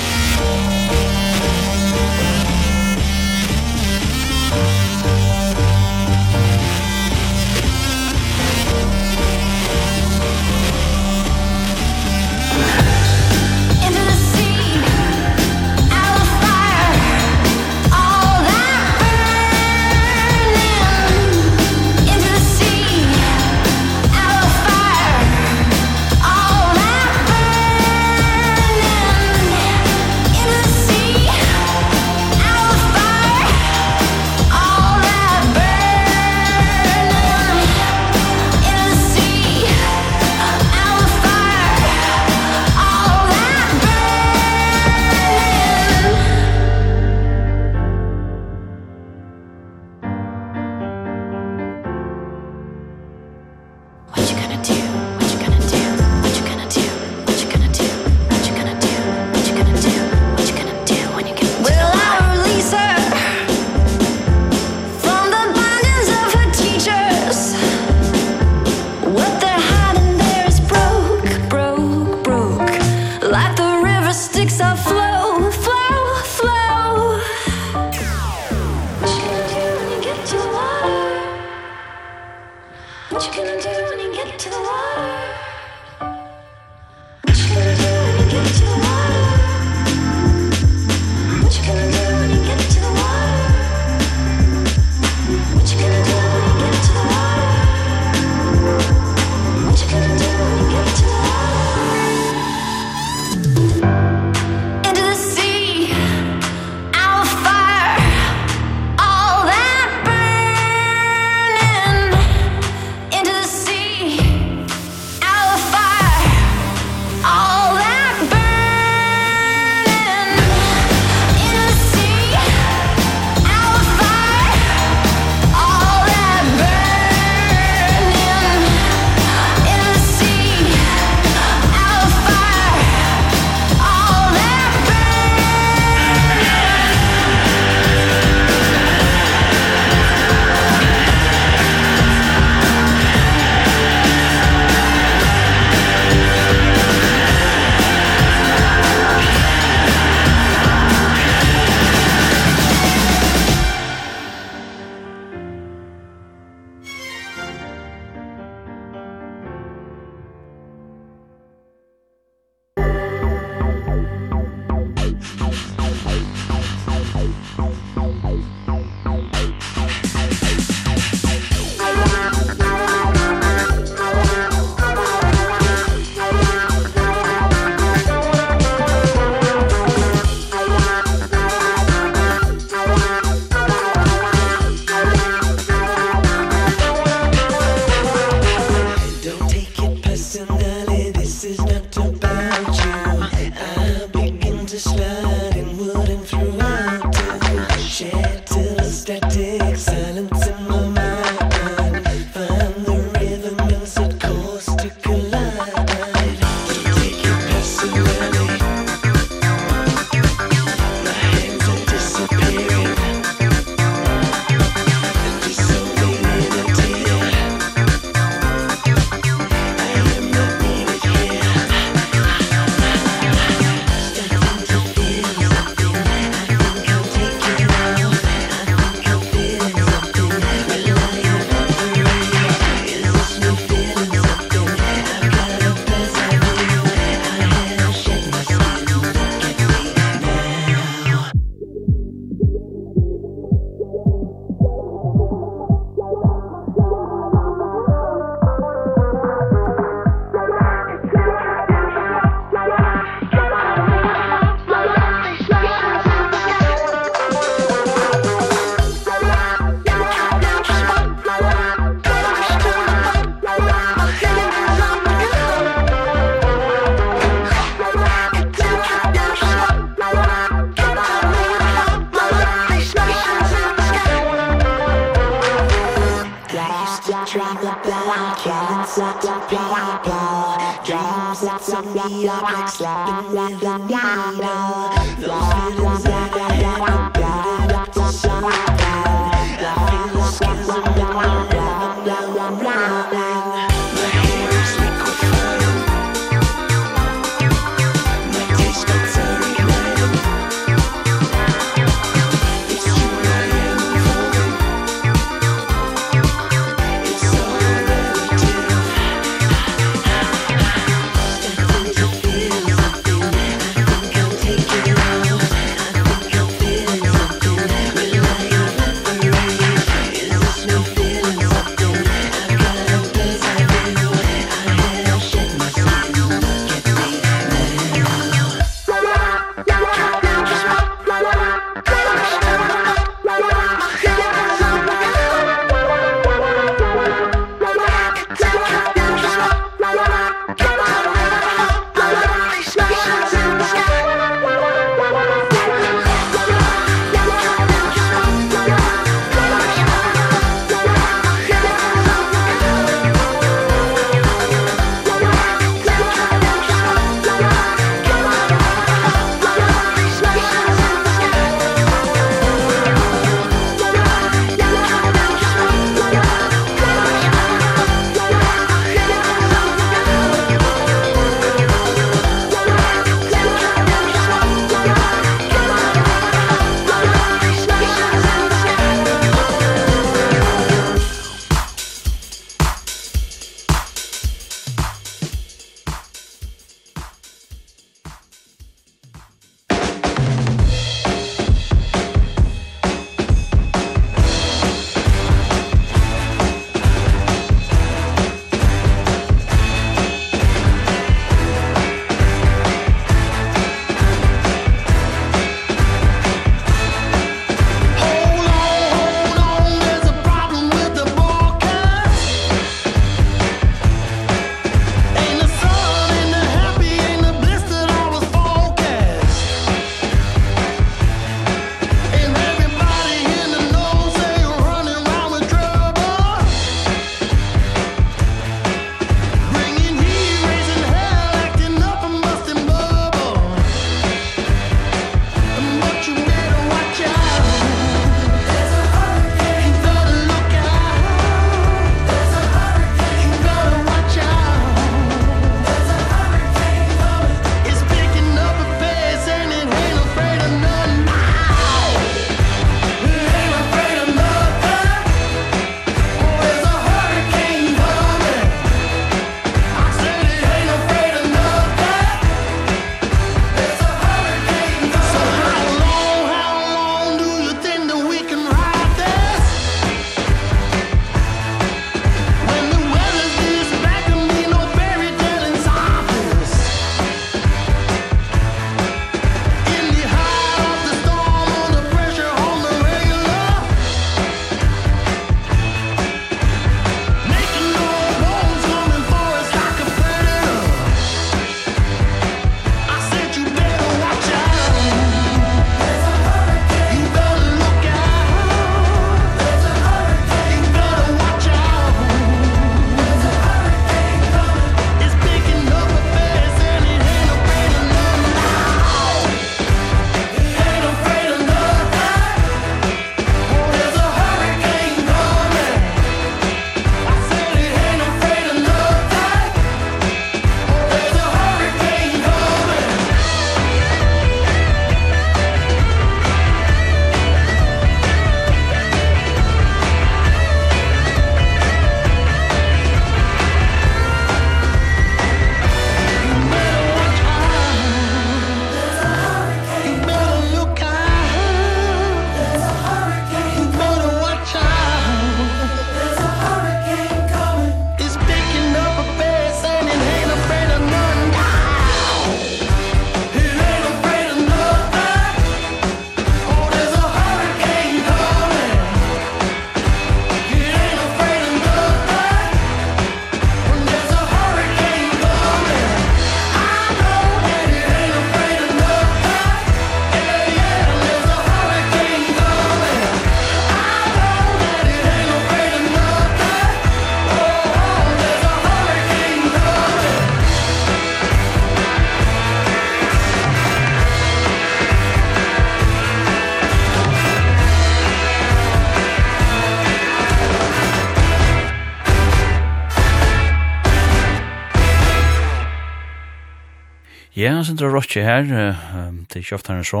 en sindra rotje her, uh, til kjøft kjøftaren så,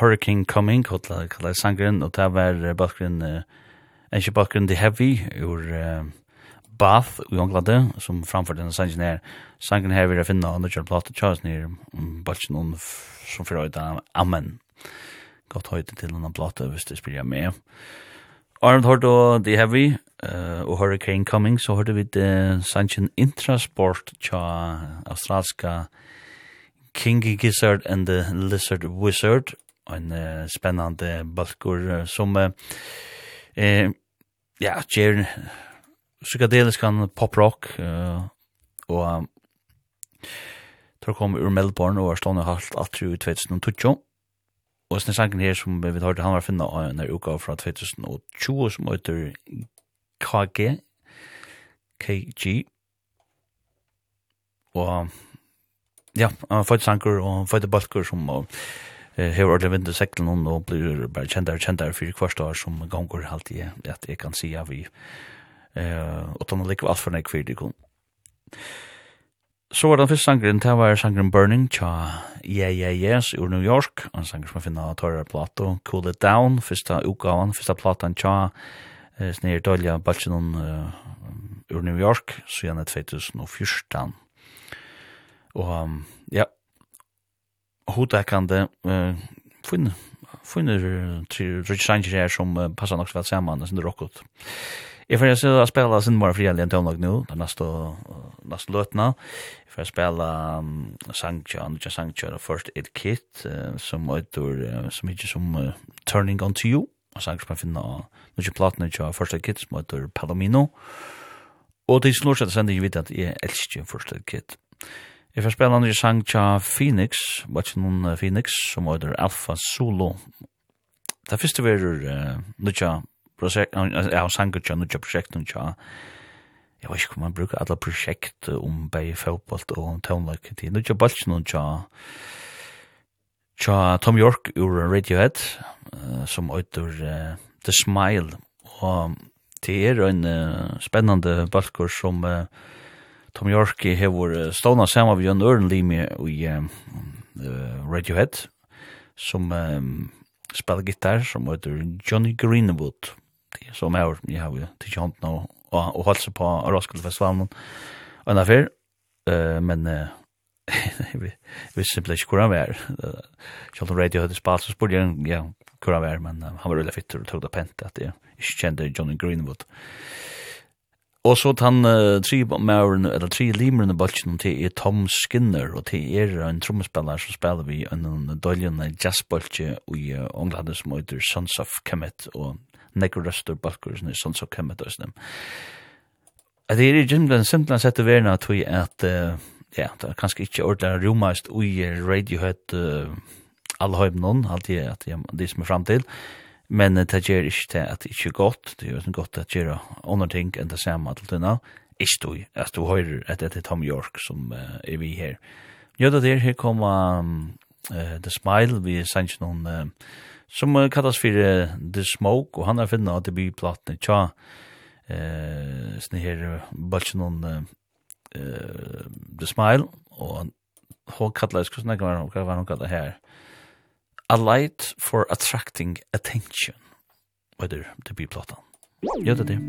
Hurricane Coming, kallar sangren, og det var bakgrunn, uh, ikke bakgrunn The Heavy, ur uh, Bath i Ånglande, som framførte denne sangren her. Sangren her vil jeg finne, og nå kjører plate tjas nir, balsen noen som fyrir høyda, amen. Godt høyde til denne plate, hvis det spyrir jeg med. Arnold hørt The Heavy, uh, og Hurricane Coming, så hørte vi det sangren Intrasport tja australska Kingy Gizzard and the Lizard Wizard, en uh, spennende balkur som uh, eh, ja, gjer psykadelisk kan poprock uh, og um, tror kom ur Melbourne og er stående halvt atri i 2020 og sånne sangen her som vi har han var finna av en uka fra 2020 som heter KG KG og Ja, han født sanker og fått balker som hever ordentlig vind i seklen og blir bare kjentere og kjentere for hvert år som ganger alltid at jeg kan si av i og tonne likve alt for nek for det kun. Så var den første sangren, det var sangren Burning, tja Yeah Yeah Yes ur New York, en sanger som jeg finner av Torre Plato, Cool It Down, første utgaven, første platan tja snir dølja balsen ur New York, så gjerne 2014. Og ja, hodekande, uh, finner tre rutsanger her som uh, passar nok så vel saman, sin rockot. Jeg får se å spela sin mor frihelg en tøvnlag nå, den neste, neste løtene. Jeg får spela um, sangtja, andre sangtja, og først Ed Kitt, uh, som øyder, uh, som ikke som uh, Turning On To You, og sanger som man finner av noen platene til First Aid Kit, som øyder Palomino. Og det er slår seg til sender jeg vet at jeg elsker First Aid Kit. Kitt. Jeg får spela andre sang tja Phoenix, watch ikke noen Phoenix, som heter Alfa Solo. Det første var uh, nutja prosjekt, ja, sanger tja nutja prosjekt, nutja, jeg vet ikke om man bruker alle prosjekt om bei fotballt og tøvnløk, tånløk, det er nutja balts nutja, tja Tom York ur Radiohead, uh, som heter uh, The Smile, og det er en uh, spennende balkor som uh, Tom York hevur stóna sama við Jan Örnlimi í Radiohead sum um, spelar gitar sum heter Johnny Greenwood. Som er, jeg har jo til jant nå og, og halsa seg på Roskilde-festivalen og en affær eh men uh, vi visste simpelthen ikke hvor han var. Om radio hadde spalt så spurte jeg ja, hvor vær men uh, han var veldig fitter og tog det pent at jeg ikkje kjente Johnny Greenwood. og Og så tann uh, tre mauren, eller tre i bølgen til er Tom Skinner, og til er en trommespiller som spiller vi en døljende jazzbølge i uh, England som heter Sons of Kemet, og nekker røster bølger som er Sons of Kemet og sånn. Det er i gymlen simpelthen sett å være at vi at, uh, ja, det er kanskje ikke ordentlig romast ui Radiohead uh, alle allhøymen noen, alt det, det som er frem til, Men det gjør ikke til at det ikke er godt, det gjør ikke godt at det gjør andre ting enn det samme til denne, ikke du, at du hører at det er Tom York som uh, er vi her. Jo, det er her kommer um, uh, The Smile, vi er sendt noen uh, som uh, kalles for uh, The Smoke, og han har finnet at det blir platene tja, uh, sånn her, bare ikke noen uh, uh, The Smile, og hun kalles, hvordan var hun kallas her? A light for attracting attention. Vad är det biplatan? Ja, det är det.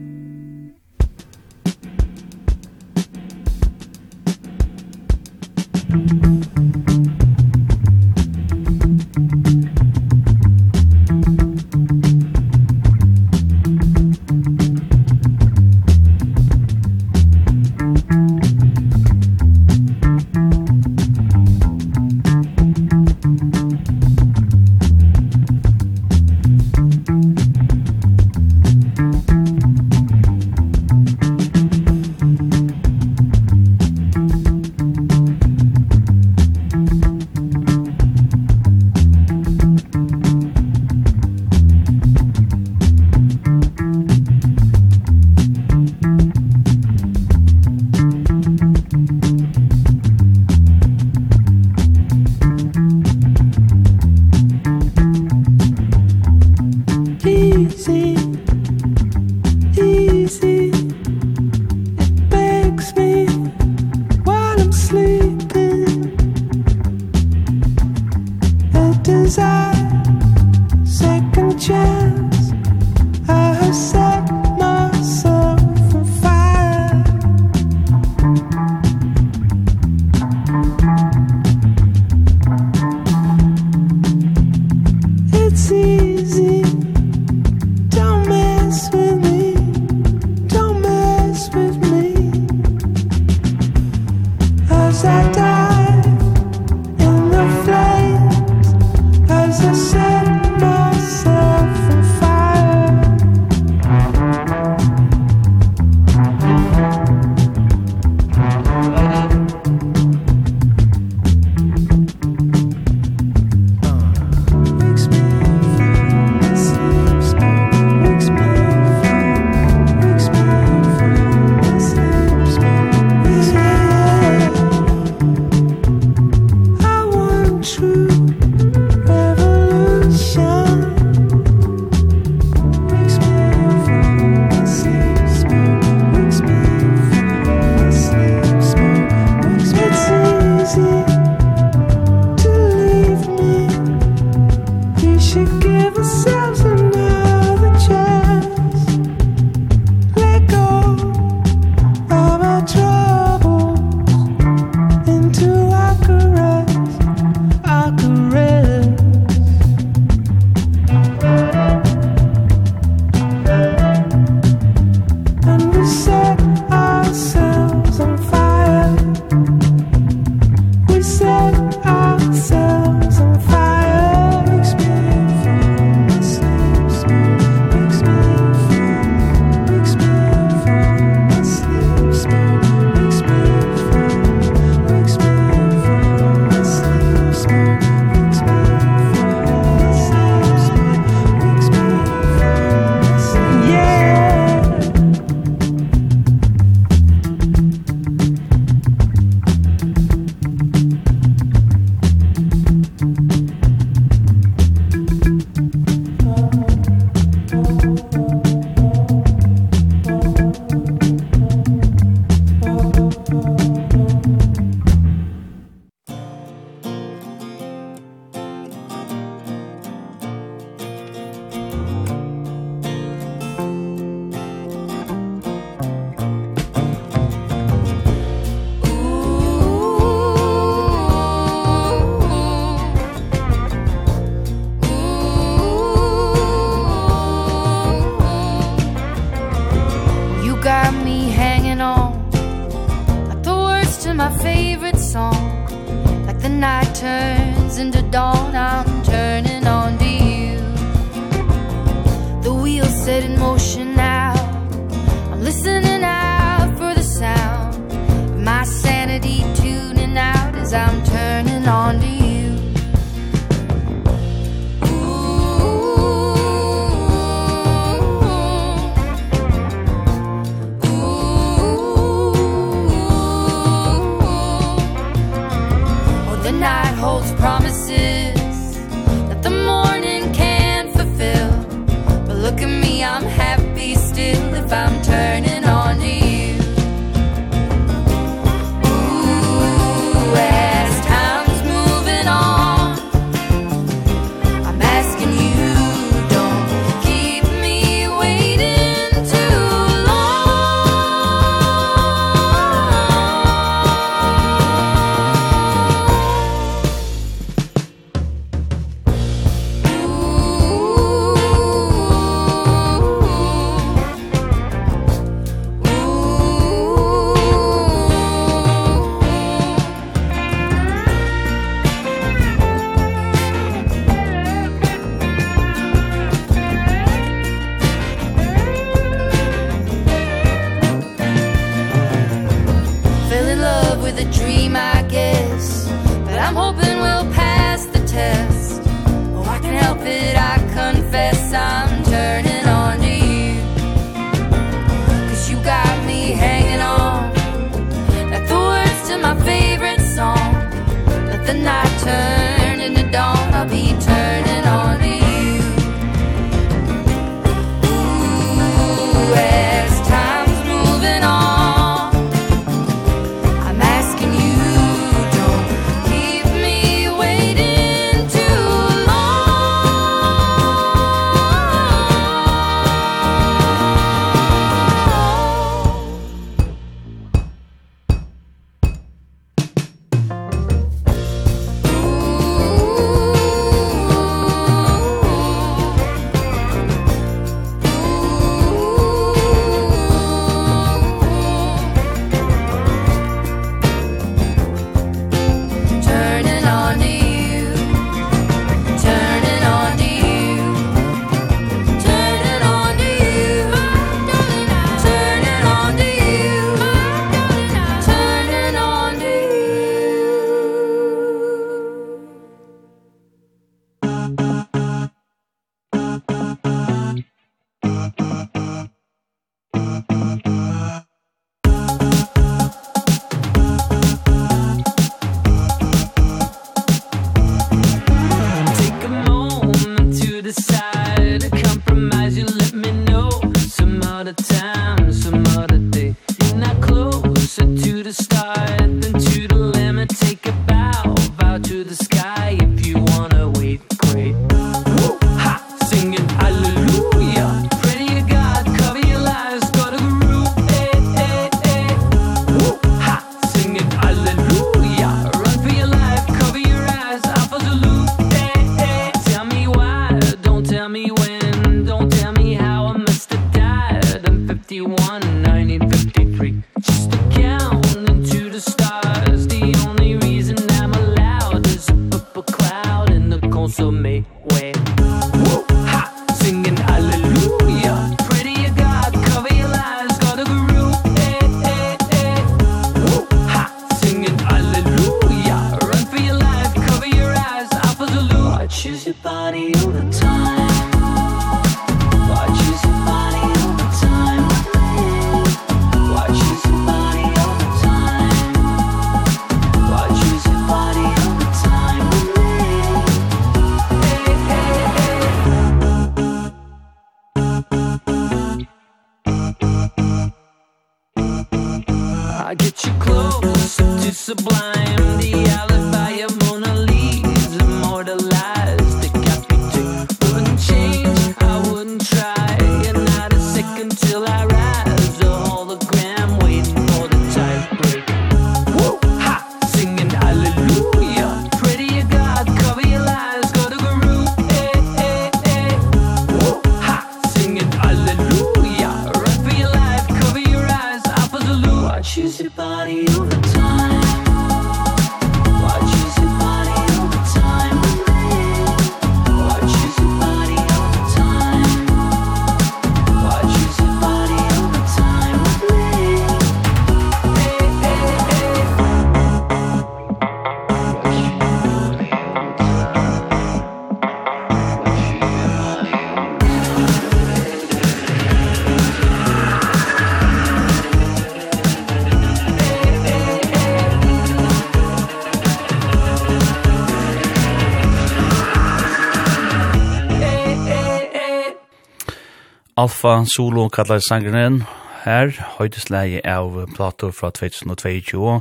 Alfa Solo kallar sangren her, høydesleie av Plato fra 2022,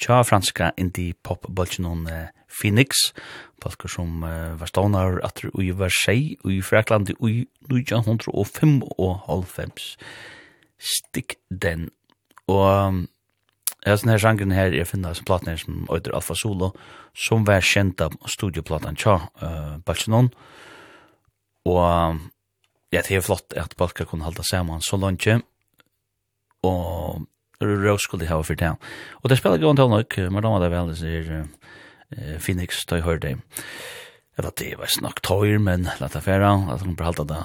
tja franska indie pop bulgenon Phoenix, palker som uh, var stånar at ui var seg ui Frakland ui 1905 og halvfems. Stikk den. Og ja, sånn her sangren her, jeg finner som platen her som øyder Alfa Solo, som var kjent av studioplatan tja uh, bulgenon, og ja, det er flott at balkar kunne halda saman så langt, og Rose skulle ha for det. Og det spiller gående til nok, men da var det vel, det sier Phoenix, da jeg hørte det. Eller det var snakk tøyer, men la det færa, at hun behalda det,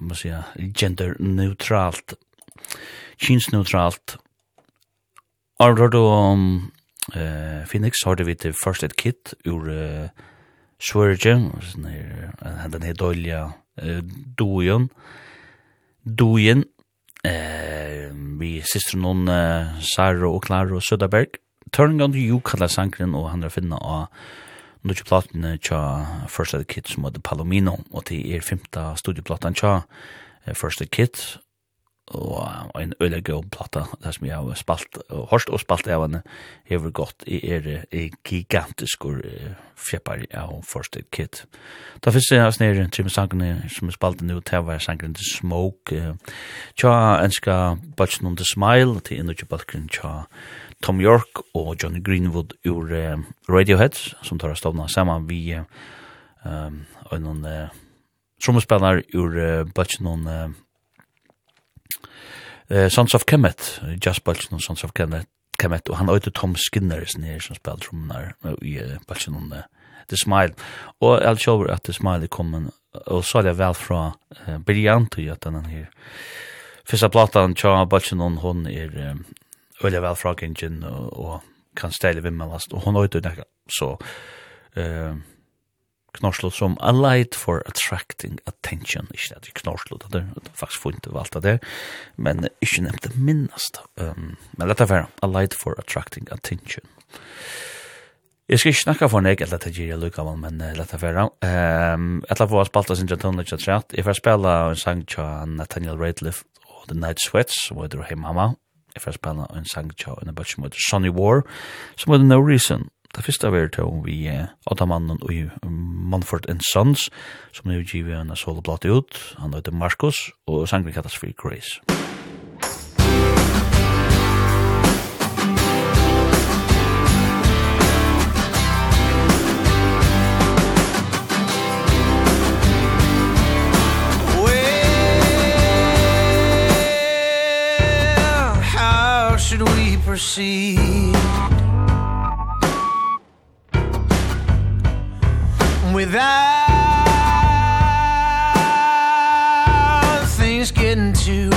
må si, gender-neutralt, kynsneutralt. Arvdor du om Phoenix, hørte vi til First Aid Kit, ur uh, Svörje, den här dåliga dojen, dojen, eh, vi sister noen eh, Sara og Klara og Sødaberg. Turning on the You kallar sangren, og han er finna av nødvendig platene tja First Aid Kit som heter Palomino, og til er femta studieplatan tja First Aid Kit, og en øyla god platta der som jeg har spalt og hørst og spalt av henne hever gått i er gigantisk og fjeppar av Første Kid da finnes jeg hans nere trimme sangene som er spalt nu til var sangren til Smoke tja enska Butch on the Smile til innu tja balkren tja Tom York og Johnny Greenwood ur Radiohead som tar stavna saman vi um, og noen uh, trommespellar ur uh, Butchen on Uh, Sons of Kemet, Just Balchen og Sons of Kemet, Kemet og han øyde Tom Skinner nere som spiller trommer i uh, Balchen og uh, The Smile. Og jeg sjåver at The Smile er kommet, og så er det vel fra uh, Briant og gjør denne her. Fyrsta platan, Tja Balchen og hun er um, øyde vel fra Gingen og, og kan stelle vimmelast, og hun øyde nekka, så... Uh, knorslo som a light for attracting attention. Ikke at jeg knorslo det det er faktisk funnet av alt det der, men ikke nevnt det minnast. Um, men dette er a light for attracting attention. Jeg skal ikke snakke for nek, eller det gir jeg lukka men uh, dette var um, Etter på å spalte sin jantan litt at jeg får spela en sang til Nathaniel Radcliffe og The Night Sweats, som heter Hey Mama. Jeg får spela en sang til en bøtt som heter Sonny War, som heter No Reason. Det første var til om vi åtta mannen i Manford and Sons, som nu giver en solo soloplate ut. Han heter Marcus, og sangen kallas for Grace. Well, how should we proceed? without things getting too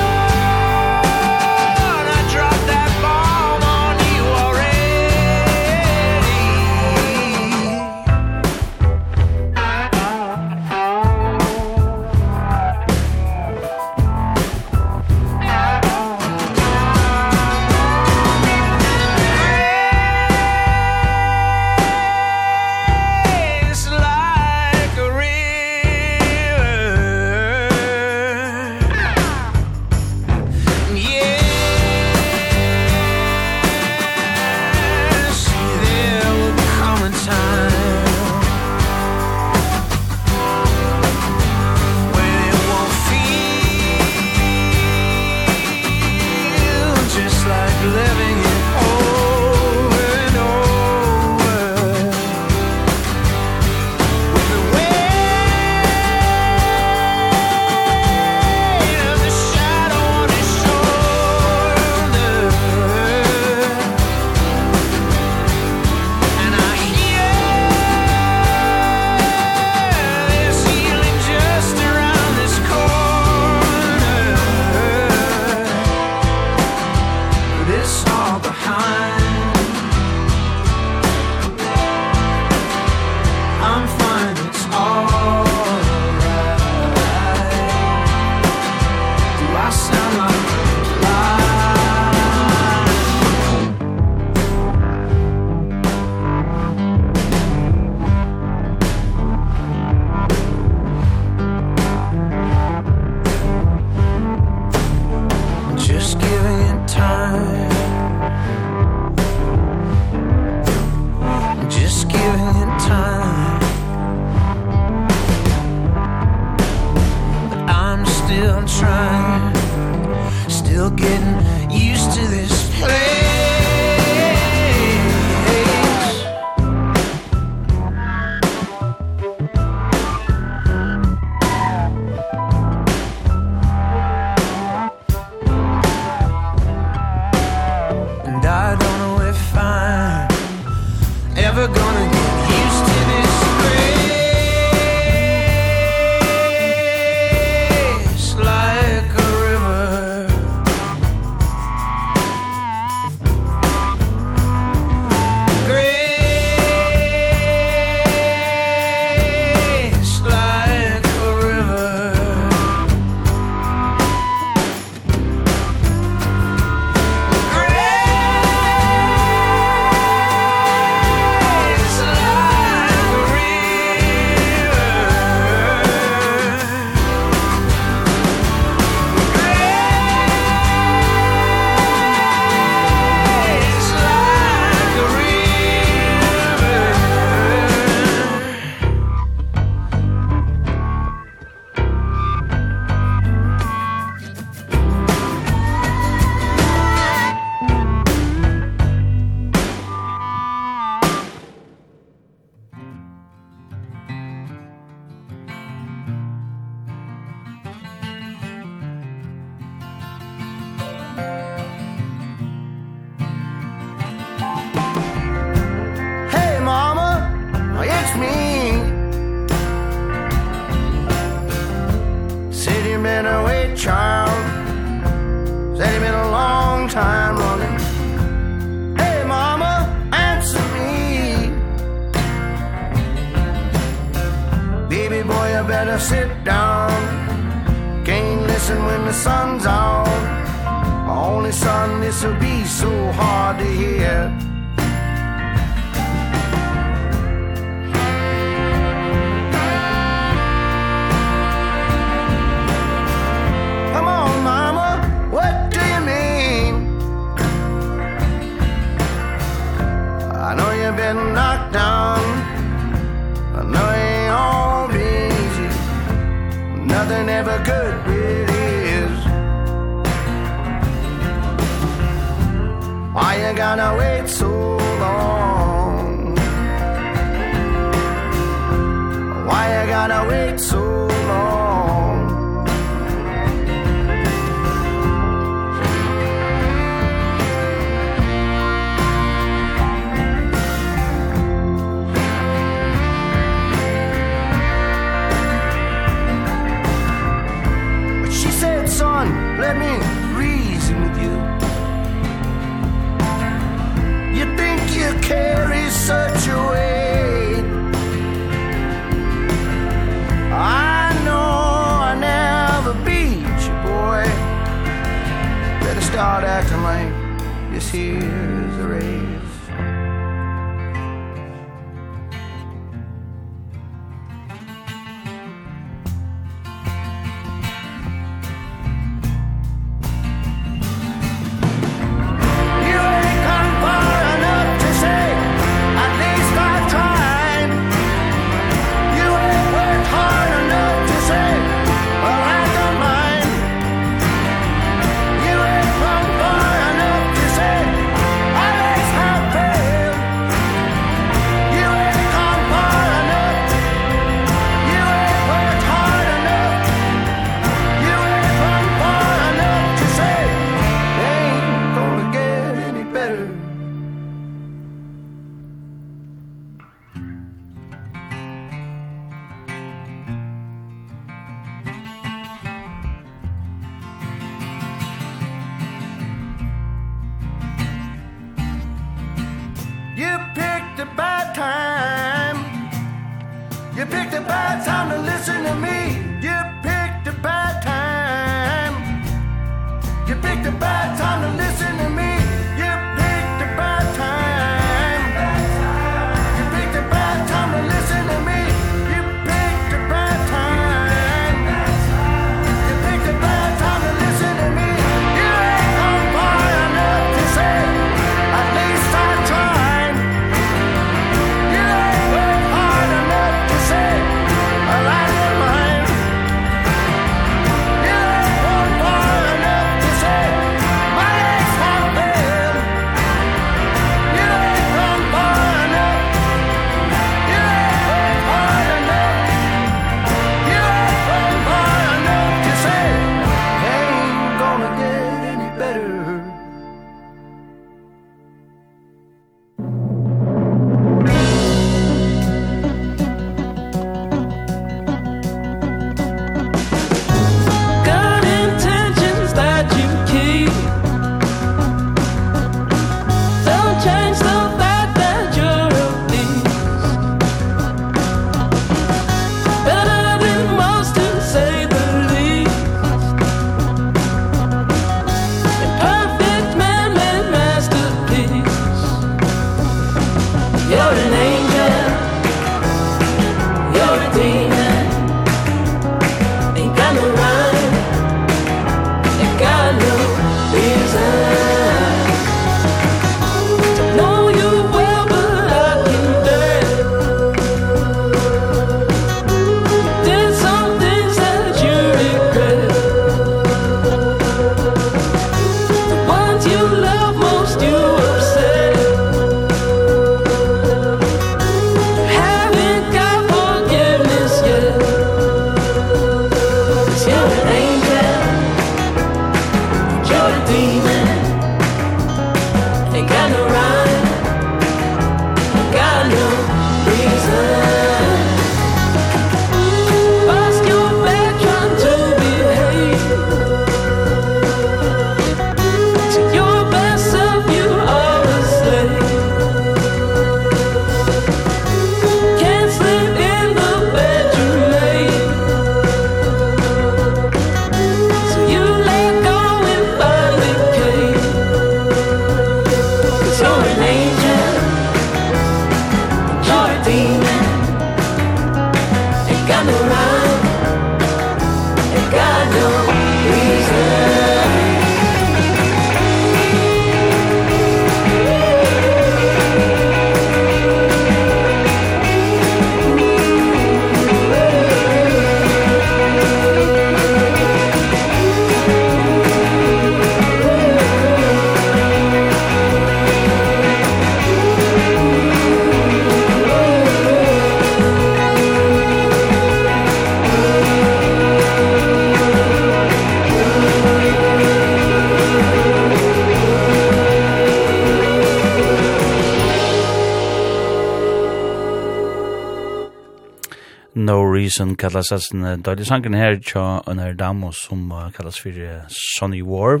Reason kallas as en dålig sangen her tja en her damo som uh, kallas for uh, Sonny War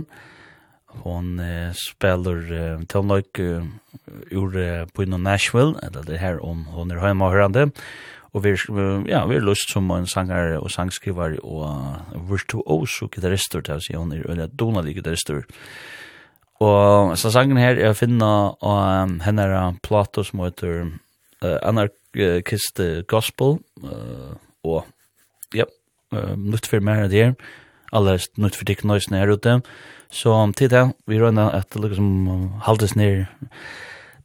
hon uh, spelar uh, tonløyk uh, ur uh, på inno Nashville eller det her om hon er heima hørande og vi uh, ja, vi er lust som en sanger og sangskrivar og uh, virtuoso gitarister til å si hon er øyla donalig gitarister og så sangen her er finna av um, henne plato som heter uh, Anarchist Gospel uh, og ja, uh, nytt for mer av det her, alle nytt for dikken nøysene her ute, så til det, vi røyner at det liksom haldes ned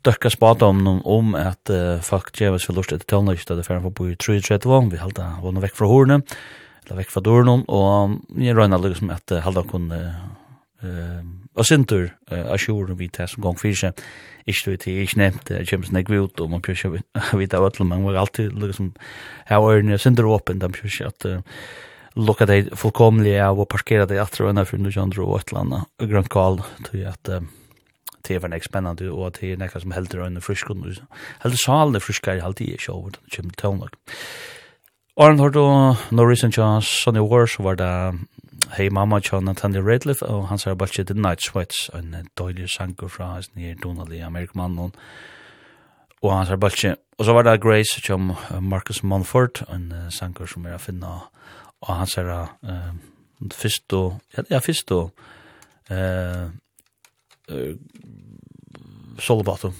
døkka spata om noen om at uh, folk djevas vil lort etter tølna ikke det ferden for bo i 3-3-2, vi halda vana vekk fra hårene, eller vekk fra dårene, og jeg røyner liksom at halda kunne uh, og sintur uh, sjoren vi tar som gong fyrir seg. Ikke du til, ikke nevnt det, kjem snakk vi ut og man prøver ikke vite av ætlum, man var alltid liksom her årene sintur åpen, de prøver ikke at lukka deg fullkomlig av og parkera deg atra og enn fyrir nukkja andre og et eller annet grønt kall til at det var nek spennende og det er nekka som heldur og enn friskun heldur salen friskar i halvdi i sjov og kjem tøvnlag Arne har du Norris and Johnson i år så var det Hey Mama tja Nathaniel Radcliffe og hans har bare The Night Sweats, en døylig sanger fra hans nye Donald i Amerikmannen. Og hans har bare Og så var det Grace tja Marcus Monfort, en sanker som er å finne. Og hans har uh, fyrst og, ja, fyrst og uh, uh, Solbato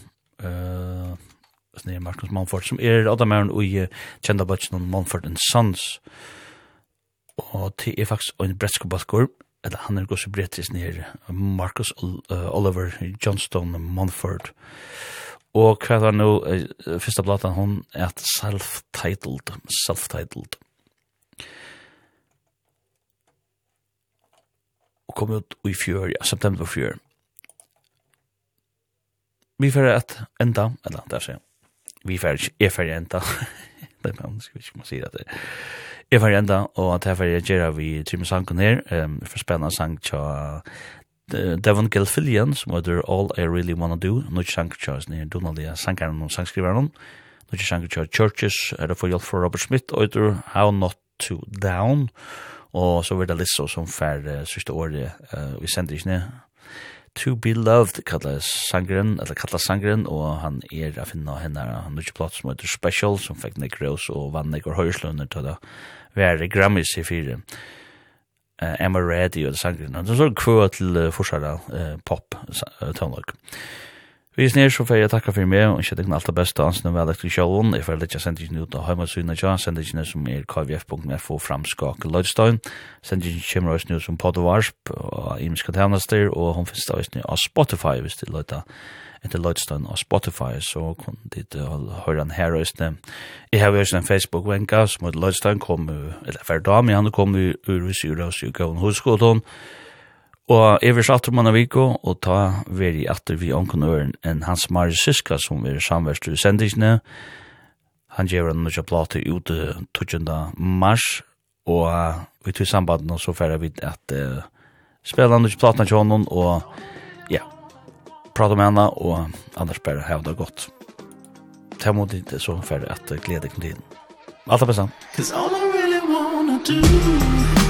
uh, nye Marcus Monfort som er Adamaren og i kjenda baltje noen Monfort and Sons. og og det er faktisk en bretsk balkor, eller han er gås bretisk nir, Marcus Oliver Johnston Monford. Og hva er nå, uh, første platan hon, er at self-titled, self-titled. Og kom ut i fjør, ja, september fjør. Vi fyrir at enda, eller det er sånn, vi fer, er fer enda, det er man, skal vi ikke må si det, Jeg var enda, og at var jeg gjerne vi Trimme sangen her, um, for spennende sang til Devon Gelfillian, som heter All I Really Wanna Do, nå ikke sang til sånn her donalige sangeren og sangskriveren, nå ikke sang til Churches, er det for hjelp for Robert Smith, og heter How Not To Down, og så var det Lizzo som fær uh, sørste året uh, i sendingene, To Be Loved kallar sangren, eller kallar sangren, og han er a finna henne, han er ikke platt som heter Special, som fikk Nick Rose og vann Nick og Høyslønner til det, være Grammys i fire. Uh, Emma Reddy og sangren. Det er så kvå til uh, forskjell uh, pop uh, toneløk. Vi er nere så får jeg takke for meg, og ikke tenker alt det beste, ansen og veldig til sjålen. Jeg får lette ikke ut av heimasynet, ja, sendingen som er kvf.fo framskak Lødstein. ikke kommer også nå som podvarp og imenska tjenester, og hun finnes da også nå av Spotify hvis du løter etter Lloydstein og Spotify, så kan du høre han her også. Jeg har også en Facebook-venka som heter Lloydstein kom, eller hver dag, men han kom i Uri Syra og Syka og Hoskoton, og jeg vil satt om han av Viko, og ta veri atter vi ånkonøren enn hans Marius Syska som vi samverst i sendingene. Han gjør en nødja plate ute 20. mars, og vi tog sambanden, og så færre vi at uh, spela nødja platen til honom, og ja, prata med henne, og annars bare hevde det godt. Ta mot inte så för att glede kom till. Alt er bästa. Cause all I really wanna do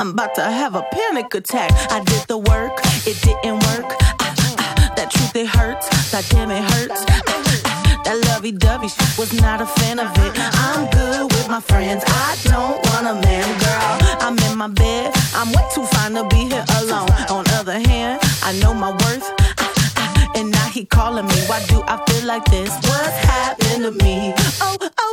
I'm about to have a panic attack. I did the work, it didn't work. Ah, ah, That truth, it hurts, that damn it hurts. Ah, That lovey-dovey shit was not a fan of it. I'm good with my friends, I don't want a man, girl. I'm in my bed, I'm way too fine to be here alone. On other hand, I know my worth. And now he calling me, why do I feel like this? What's happened to me? Oh, oh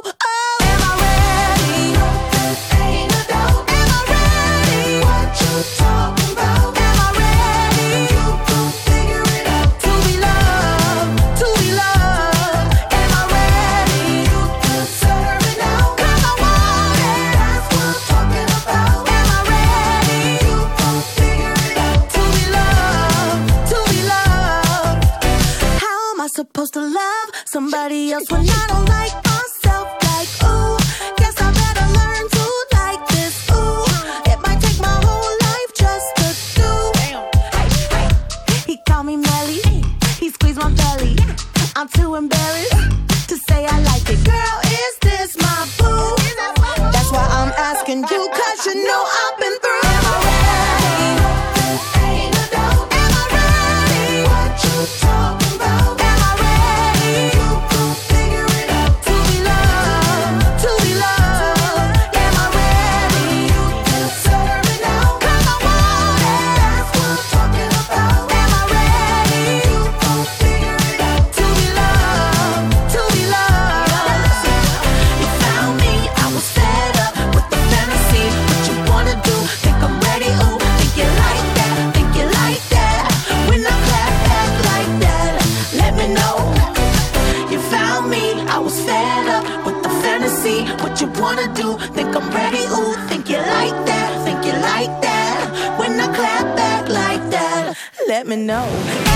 supposed to love somebody else when I don't like let me know.